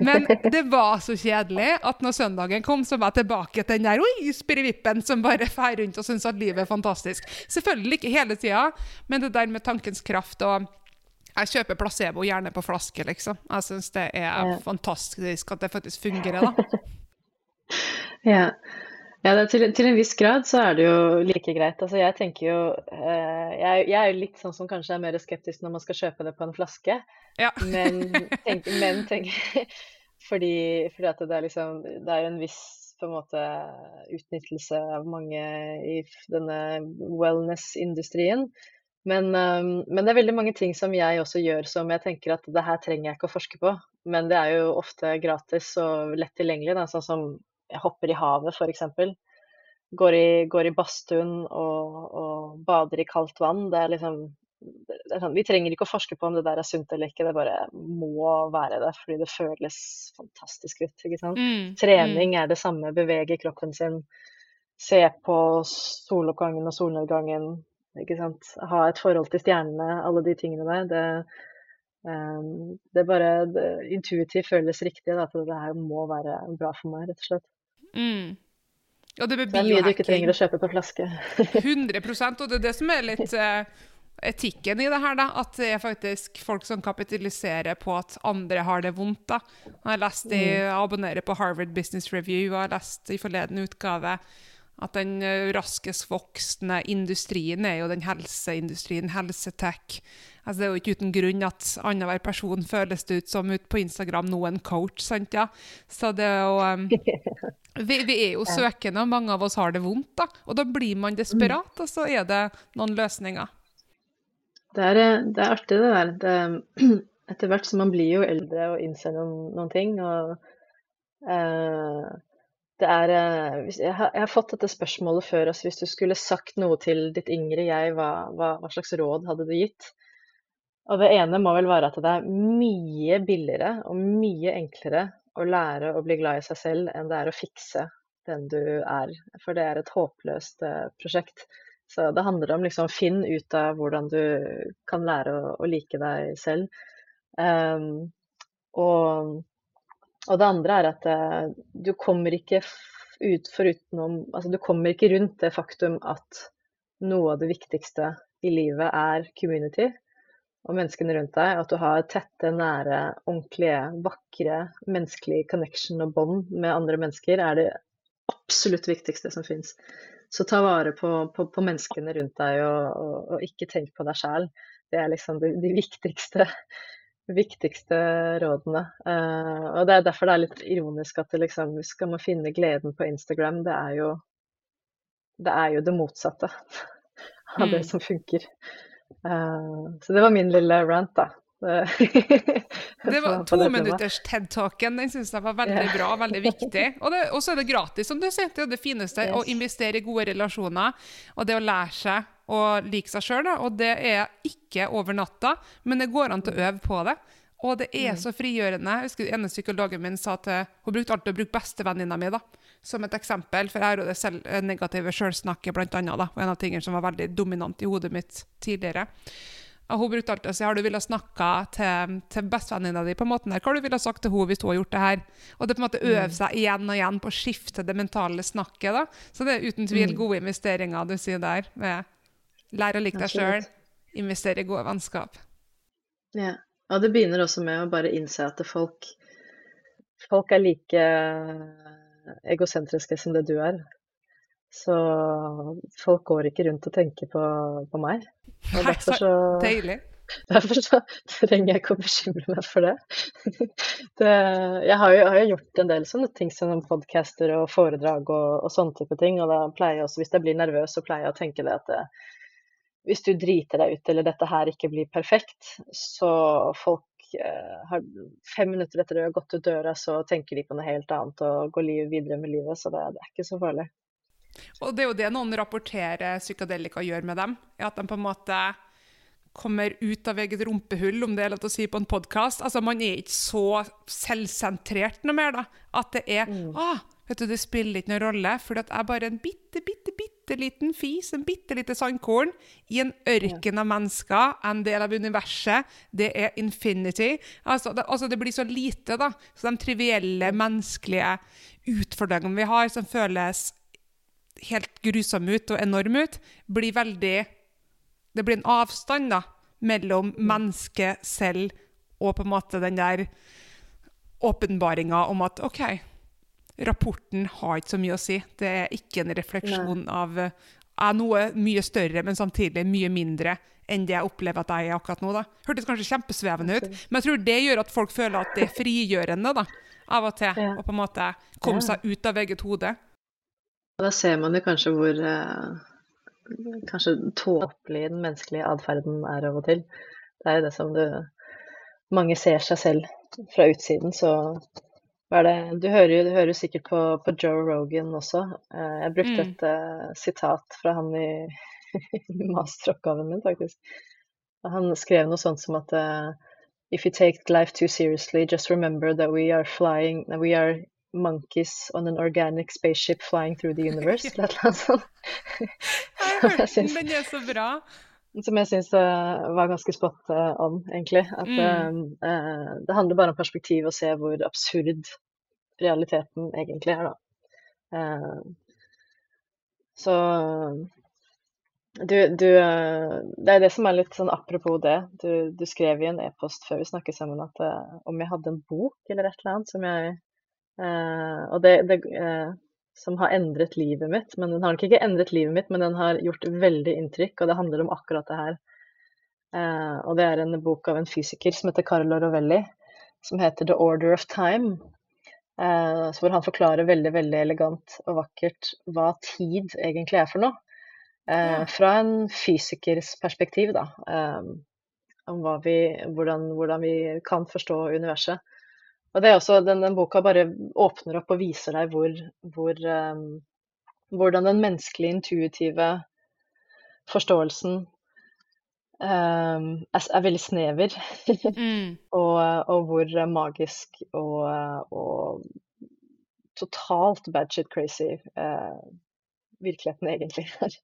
Men det var så kjedelig at når søndagen kom, så var jeg tilbake til den der oi, spirrevippen som bare fer rundt og syns at livet er fantastisk. Selvfølgelig ikke hele tida, men det der med tankens kraft og jeg kjøper placebo gjerne på flaske, liksom. Jeg syns det er fantastisk at det faktisk fungerer, da. Ja. Ja, det, til, til en viss grad så er det jo like greit. Altså, jeg tenker jo eh, jeg, jeg er jo litt sånn som kanskje er mer skeptisk når man skal kjøpe det på en flaske. Ja. Men tenk, men tenk fordi, fordi at det er liksom Det er jo en viss på en måte utnyttelse av mange i denne wellness-industrien. Men, um, men det er veldig mange ting som jeg også gjør som jeg tenker at det her trenger jeg ikke å forske på. Men det er jo ofte gratis og lett tilgjengelig. Da. Sånn som jeg hopper i havet f.eks. Går, i- går i badstuen og, og bader i kaldt vann. Det er liksom det er sånn, Vi trenger ikke å forske på om det der er sunt eller ikke, det bare må være det. Fordi det føles fantastisk ut. ikke sant? Mm, Trening er det samme, bevege kroppen sin. Se på soloppgangen og solnedgangen. Ikke sant? Ha et forhold til stjernene, alle de tingene der. Det, ehm, det bare det, intuitivt føles riktig at det her må være bra for meg, rett og slett. Mm. Og det Det er mye du ikke trenger å kjøpe på flaske. 100 og det er det som er litt uh, etikken i det her, da. At det er faktisk folk som kapitaliserer på at andre har det vondt, da. Jeg har lest i, mm. abonnerer på Harvard Business Review, og jeg har lest i forleden utgave at den eh, raskest voksende industrien er jo den helseindustrien, helsetech. Altså, det er jo ikke uten grunn at annenhver person føles det ut som ut på Instagram nå en coach, sant ja? Så det er jo um, vi, vi er jo søkende, og mange av oss har det vondt, da. Og da blir man desperat, og så er det noen løsninger. Det er, det er artig det der. Det, etter hvert som man blir jo eldre og innser noen, noen ting. Og uh, det er eh, jeg, har, jeg har fått dette spørsmålet før. Altså hvis du skulle sagt noe til ditt yngre jeg, hva, hva, hva slags råd hadde du gitt? Og det ene må vel være at det er mye billigere og mye enklere å lære å bli glad i seg selv enn det er å fikse den du er. For det er et håpløst eh, prosjekt. Så det handler om liksom finn ut av hvordan du kan lære å, å like deg selv. Um, og, og, det andre er at uh, du kommer ikke ut forutenom Altså du kommer ikke rundt det faktum at noe av det viktigste i livet er community og menneskene rundt deg. At du har tette, nære, ordentlige, vakre, menneskelige connection og bånd med andre mennesker, er det absolutt viktigste som fins. Så ta vare på, på, på, menneskene rundt deg, og, og, og ikke tenk på deg sjæl. Det er liksom de, de viktigste, viktigste, rådene. Uh, og det er derfor det er litt ironisk at det liksom, skal man finne gleden på Instagram, det er jo det, er jo det motsatte av mm. det som funker. Uh, så det var min lille rant, da. det var to minutters TED-talken. Den syns jeg var veldig bra og veldig viktig. Og så er det gratis, som du sier. Det er det fineste. Yes. Å investere i gode relasjoner. Og det å lære seg å like seg sjøl. Og det er ikke over natta, men det går an til å øve på det. Og det er mm. så frigjørende. Jeg husker ene psykologen min sa til Hun brukte alltid å bruke bestevenninna mi da, som et eksempel, for jeg har jo det selv, negative sjølsnakket, blant annet. Da, og en av tingene som var veldig dominant i hodet mitt tidligere. Og hun brukte alltid å si har du ville snakka til, til bestevenninna di på en måte her, hva du ville sagt til henne hvis hun har gjort det her. Og det på en måte mm. seg igjen og igjen på å skifte det mentale snakket. da. Så det er uten tvil mm. gode investeringer du sier der. med Lære å like deg sjøl, investere i gode vennskap. Ja. Ja, det begynner også med å bare innse at folk, folk er like egosentriske som det du er. Så folk går ikke rundt og tenker på, på meg. Og derfor så, Deilig. Derfor så trenger jeg ikke å bekymre meg for det. det jeg, har jo, har jo, gjort en del sånne ting som podcaster og foredrag og, og sånne type ting. Og da pleier jeg også, hvis jeg blir nervøs, så pleier jeg å tenke det at det, hvis du driter deg ut eller dette her ikke blir perfekt, så folk eh, har fem minutter etter at du har gått ut døra, så tenker de på noe helt annet og går liv, videre med livet. Så det, det er ikke så farlig. Og det er jo det noen rapporterer psykadelika gjør med dem. er At de på en måte kommer ut av eget rumpehull, om det er lov å si på en podkast. Altså, man er ikke så selvsentrert noe mer, da. At det er mm. ah, vet du, Det spiller ikke noen rolle, for jeg er bare en bitte, bitte, bitte liten fis, en bitte lite sandkorn, i en ørken av mennesker, en del av universet. Det er infinity. Altså det, altså, det blir så lite, da. Så de trivielle, menneskelige utfordringene vi har, som føles helt grusom ut og enorm ut, blir veldig Det blir en avstand da, mellom mennesket selv og på en måte den der åpenbaringa om at OK, rapporten har ikke så mye å si. Det er ikke en refleksjon Nei. av er noe mye større, men samtidig mye mindre enn det jeg opplever at jeg er akkurat nå. da. Hørtes kanskje kjempesvevende ut, men jeg tror det gjør at folk føler at det er frigjørende da, av og til. Ja. Og på en måte komme seg ut av eget hode. Da ser man jo kanskje hvor eh, kanskje tåpelig den menneskelige atferden er av og til. Det er jo det som du Mange ser seg selv fra utsiden, så Du hører jo du hører sikkert på, på, Joe Rogan også. Eh, jeg brukte mm. et uh, sitat fra han i, i masteroppgaven min, faktisk. Han skrev noe sånt som at uh, If you take life too seriously, just remember that we are flying, that we are monkeys on an organic spaceship flying through the universe, eller et eller annet sånt. den, er så bra. Som jeg syns uh, var ganske spot on, egentlig. At mm. uh, det handler bare om perspektiv og se hvor absurd realiteten egentlig er, da. Uh, så du, du, Det er det som er litt sånn apropos det. Du, du skrev i en e-post før vi snakket sammen at om jeg hadde en bok eller et eller annet som jeg Uh, og det, det uh, som har endret livet mitt. Men den har nok ikke endret livet mitt, men den har gjort veldig inntrykk, og det handler om akkurat det her. Uh, og det er en bok av en fysiker som heter Carlo Rovelli, som heter 'The Order of Time'. hvor han forklarer veldig veldig elegant og vakkert hva tid egentlig er for noe. Ja. Fra en fysikers perspektiv, da. om vi, hvordan, hvordan vi kan forstå universet. Og det er også, den, den, boka bare åpner opp og viser deg hvor, hvor um, hvordan den menneskelige, intuitive forståelsen um, er, er, veldig snever. mm. og, og, hvor magisk og, og totalt bad shit crazy uh, virkeligheten egentlig er.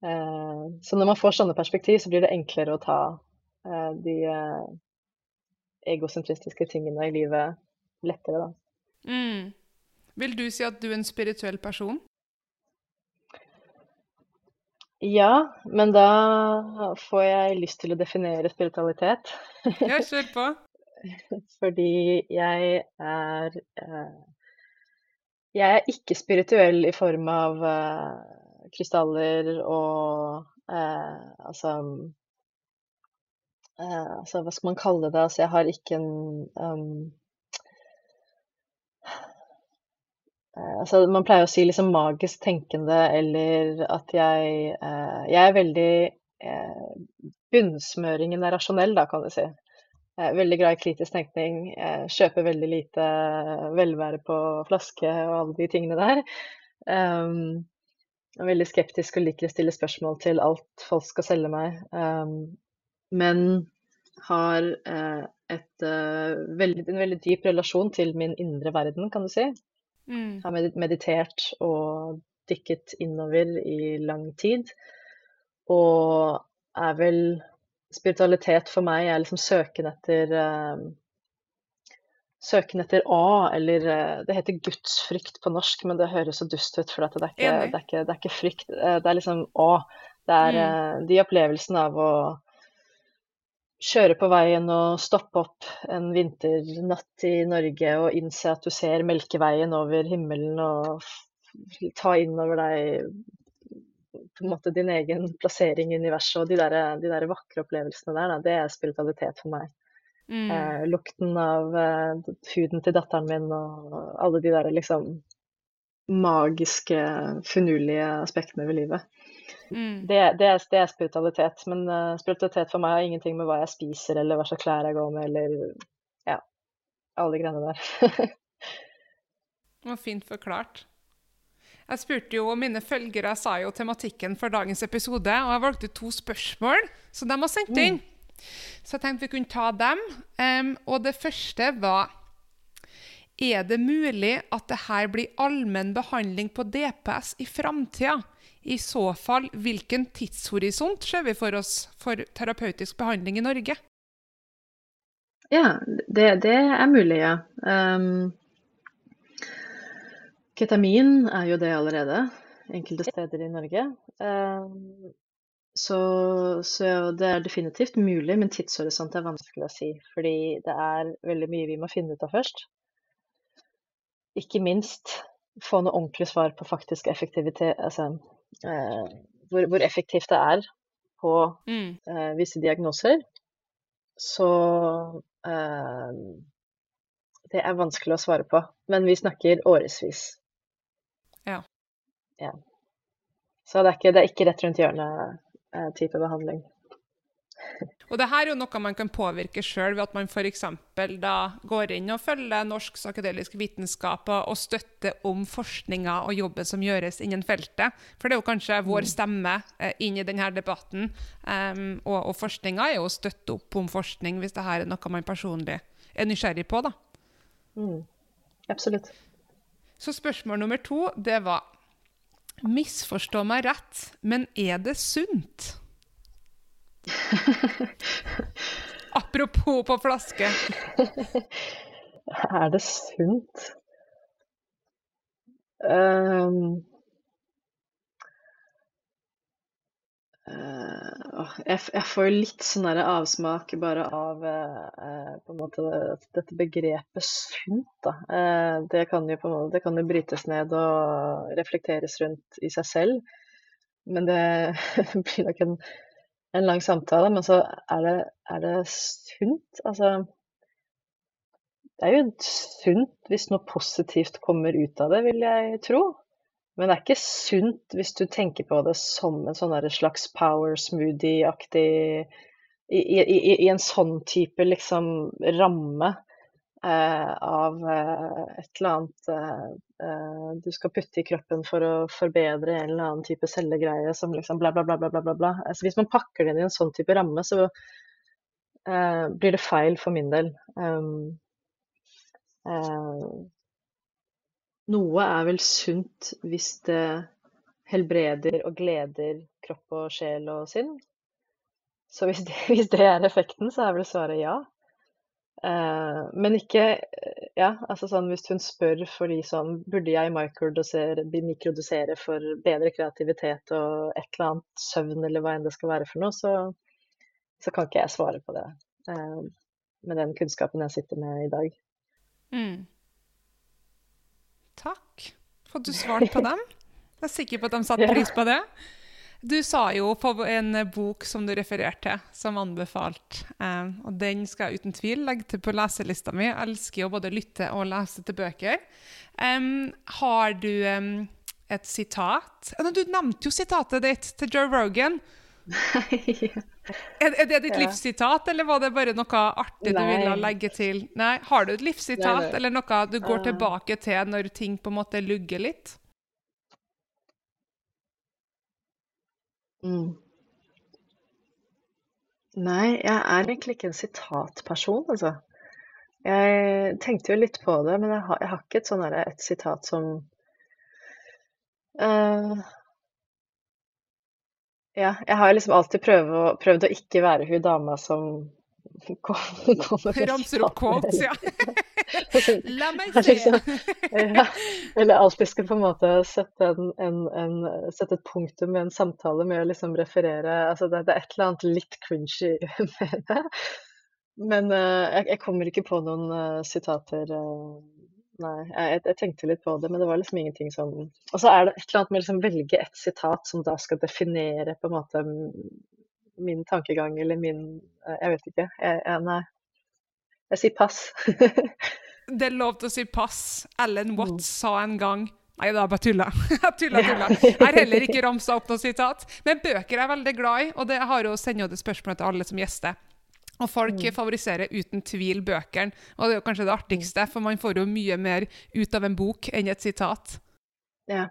Uh, så når man får sånne perspektiv, så blir det enklere å ta uh, de egosentristiske tingene i livet lettere, da. Mm. Vil du si at du er en spirituell person? Ja, men da får jeg lyst til å definere spiritualitet. Ja, kjør på. Fordi jeg er eh, Jeg er ikke spirituell i form av eh, krystaller og eh, altså eh, Altså, hva skal man kalle det? Altså, jeg har ikke en um, Eh, altså, man pleier å si liksom magisk tenkende, eller at jeg eh, Jeg er veldig eh, Bunnsmøringen er rasjonell, da, kan du si. Er veldig glad i kritisk tenkning. Jeg kjøper veldig lite velvære på flaske og alle de tingene der. Um, jeg er veldig skeptisk og liker å stille spørsmål til alt folk skal selge meg. Um, men har uh, et, uh, veldig, en veldig dyp relasjon til min indre verden, kan du si. Mm. Har meditert og dykket innover i lang tid. Og er vel Spiritualitet for meg er liksom søken etter uh, Søken etter A, eller Det heter gudsfrykt på norsk, men det høres så dust ut, for det er, ikke, det, er ikke, det er ikke, frykt. Det er liksom A. Det er mm. de opplevelsene av å kjøre på veien og stoppe opp en vinternatt i Norge og innse at du ser Melkeveien over himmelen og ta inn over deg på en måte din egen plassering i universet og de der, de der vakre opplevelsene der, da, det er spiritualitet for meg. Mm. Eh, lukten av eh, huden til datteren min og alle de der liksom magiske, finurlige aspektene ved livet. Mm. Det, det, er, det, er, spiritualitet. Men uh, spiritualitet for meg har ingenting med hva jeg spiser eller hva slags klær jeg går med eller ja, alle de greiene der. det var fint forklart. Jeg spurte jo, Mine følgere sa jo tematikken for dagens episode, og jeg valgte to spørsmål som de har sendt inn. Mm. Så jeg tenkte vi kunne ta dem. Um, og det første var Er det mulig at det her blir allmenn behandling på DPS i framtida? I så fall, hvilken tidshorisont ser vi for oss for terapeutisk behandling i Norge? Ja, det, det er mulig, ja. Um, ketamin er jo det allerede, enkelte steder i Norge. Um, så, så, det er definitivt mulig, men tidshorisont er vanskelig å si. Fordi det er veldig mye vi må finne ut av først. Ikke minst få noe ordentlig svar på faktisk effektivitet, altså hvor, hvor, effektivt det er på mm. eh, visse diagnoser, så eh, Det er vanskelig å svare på. Men vi snakker årevis. Ja. ja. Så det er, ikke, det er ikke rett rundt hjørnet-type eh, behandling. Og det her er jo noe man kan påvirke sjøl ved at man f.eks. da går inn og følger norsk akademisk vitenskap og støtter om forskninga og jobben som gjøres innen feltet. For det er jo kanskje vår mm. stemme eh, inn i denne debatten. Um, og, og forskninga er jo å støtte opp om forskning, hvis det her er noe man personlig er nysgjerrig på, da. Mm. Absolutt. Så spørsmål nummer to, det var Misforstå meg rett, men er det sunt? Apropos på flaske. er det sunt? Um, jeg, får jo litt sånn avsmak bare av uh, på en måte dette begrepet sunt. Da. Uh, det, kan jo på en måte, det kan jo brytes ned og reflekteres rundt i seg selv. Men det blir nok en en lang samtale, men så er det, er det sunt. Altså Det er jo sunt hvis noe positivt kommer ut av det, vil jeg tro. Men det er ikke sunt hvis du tenker på det som en sånn slags power smoothie-aktig i, i, i, en sånn type liksom ramme. Eh, av eh, et eller annet eh, du skal putte i kroppen for å forbedre en eller annen type cellegreie som liksom bla, bla, bla, bla, bla, bla. Altså, hvis man pakker det inn i en sånn type ramme, så blir det feil for min del. Um, noe er vel sunt hvis det helbreder og gleder kropp og sjel og sinn. Så hvis det, hvis det er effekten, så er vel svaret ja. Eh, men ikke Ja, altså sånn hvis hun spør fordi som Burde jeg mikrodosere, mikrodosere for bedre kreativitet og et eller annet søvn eller hva enn det skal være for noe, så, så kan ikke jeg svare på det eh, med den kunnskapen jeg sitter med i dag. Mm. Takk. at du svart på dem? Jeg er sikker på at de satte pris på det. Du sa jo på en bok som du refererte til, som anbefalt, eh, og den skal jeg uten tvil legge til på leselista mi. Jeg elsker jo både lytte og lese til bøker. Um, har du um, et sitat? Du nevnte jo sitatet ditt til Joe Rogan. er, er, det ditt ja. livssitat, eller var det bare noe artig Nei. du ville legge til? Nei, Har du et livssitat, Nei, eller noe du går tilbake til når ting på en måte lugger litt? Mm. Nei, jeg er egentlig ikke en sitatperson, altså. Jeg tenkte jo litt på det, men jeg har, jeg har ikke et sånn et sitat som uh, Ja, jeg har liksom alltid prøvd å, prøvd å ikke være hun dama som Ramser opp quotes, ja. La meg se! Liksom, ja, eller alltid skal på en måte sette, en, en, en, sette, et punktum med en samtale med å liksom referere altså det, det, er et eller annet litt cringy med det. Men uh, jeg, jeg, kommer ikke på noen uh, sitater. Uh, nei, jeg, jeg, tenkte litt på det, men det var liksom ingenting som Og så er det et eller annet med å liksom velge et sitat som da skal definere på en måte min tankegang eller min Jeg vet ikke. Jeg, jeg, nei. Jeg sier pass. det er lov til å si pass. Ellen Watts mm. sa en gang Nei, da bare tulla. Tulla, tulla. Jeg har heller ikke ramsa opp noe sitat. Men bøker er jeg veldig glad i, og det har jo sender det spørsmålet til alle som gjester. Og folk mm. favoriserer uten tvil bøkene, og det er jo kanskje det artigste, for man får jo mye mer ut av en bok enn et sitat. Ja.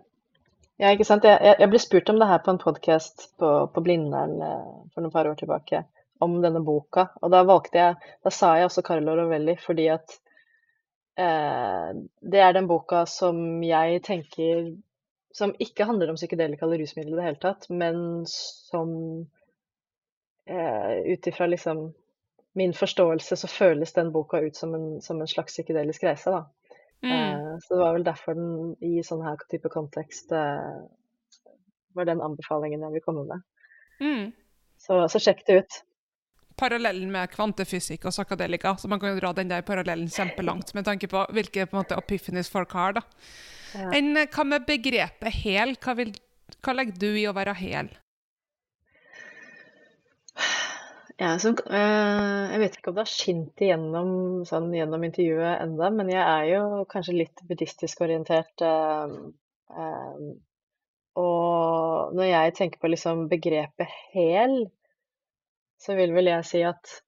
Ja, ikke sant. Jeg, jeg, ble spurt om det her på en podkast på, på, Blindern eh, for noen par år tilbake, om denne boka. Og da valgte jeg Da sa jeg også Carlo Rovelli, fordi at eh, det er den boka som jeg tenker Som ikke handler om psykedelika eller rusmidler i det hele tatt, men som eh, ut ifra liksom min forståelse så føles den boka ut som en, som en slags psykedelisk reise, da. Mm. Eh, så det var vel derfor den i sånn her type kontekst eh, var den anbefalingen jeg vil komme med. Mm. Så, så, sjekk det ut. Parallellen med kvantefysikk og psykadelika, så man kan jo dra den der parallellen kjempelangt med tanke på hvilke på en måte, epiphanies folk har. da. Ja. En, hva med begrepet hel? Hva, vil, hva legger du i å være hel? Ja, så, øh, jeg vet ikke om det har skint igjennom sånn, gjennom intervjuet enda, men jeg er jo kanskje litt buddhistisk orientert. Øh, øh, og når jeg tenker på liksom begrepet hel, så vil vel jeg si at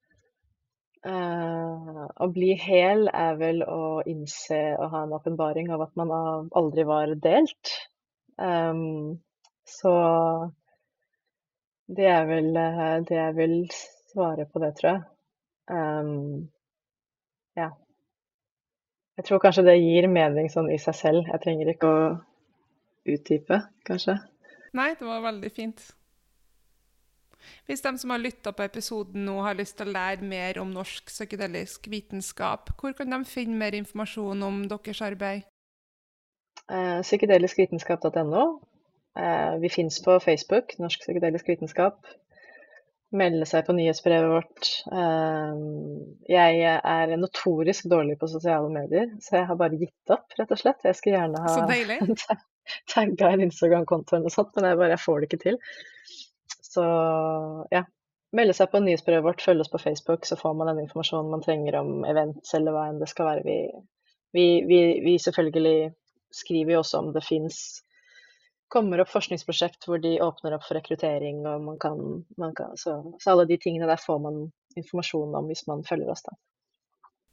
å bli hel er vel å innse og ha en åpenbaring av at man aldri var delt. Um, så det er vel det jeg vil svare på det, tror jeg. Um, ja. Jeg tror kanskje det gir mening sånn i seg selv. Jeg trenger ikke å utdype, kanskje. Nei, det var veldig fint. Hvis de som har lytta på episoden nå, har lyst til å lære mer om norsk psykedelisk vitenskap, hvor kan de finne mer informasjon om deres arbeid? Eh, psykedeliskvitenskap.no. Eh, vi fins på Facebook, Norsk psykedelisk vitenskap melde seg på nyhetsbrevet vårt. Ehm, jeg er notorisk dårlig på sosiale medier, så jeg har bare gitt opp, rett og slett. Jeg skulle gjerne ha tagga en Instagram-konto eller noe sånt, men jeg, bare, jeg får det ikke til. Så ja. Melde seg på nyhetsbrevet vårt, følge oss på Facebook, så får man den informasjonen man trenger om events eller hva enn det skal være. Vi, vi, vi, vi selvfølgelig skriver jo også om det fins kommer opp forskningsprosjekt hvor de åpner opp for rekruttering, og man kan, man kan så, så, alle de tingene der får man informasjon om hvis man følger oss, da.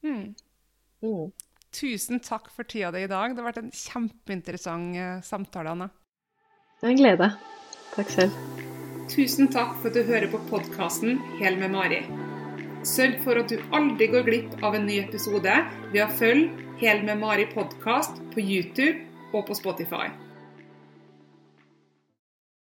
Mm. Mm. Tusen takk for tida di i dag. Det har vært en kjempeinteressant uh, samtale, Anna. Det er en glede. Takk selv. Tusen takk for at du hører på podkasten Hel med Mari. Sørg for at du aldri går glipp av en ny episode ved å følge Hel med Mari podkast på YouTube og på Spotify.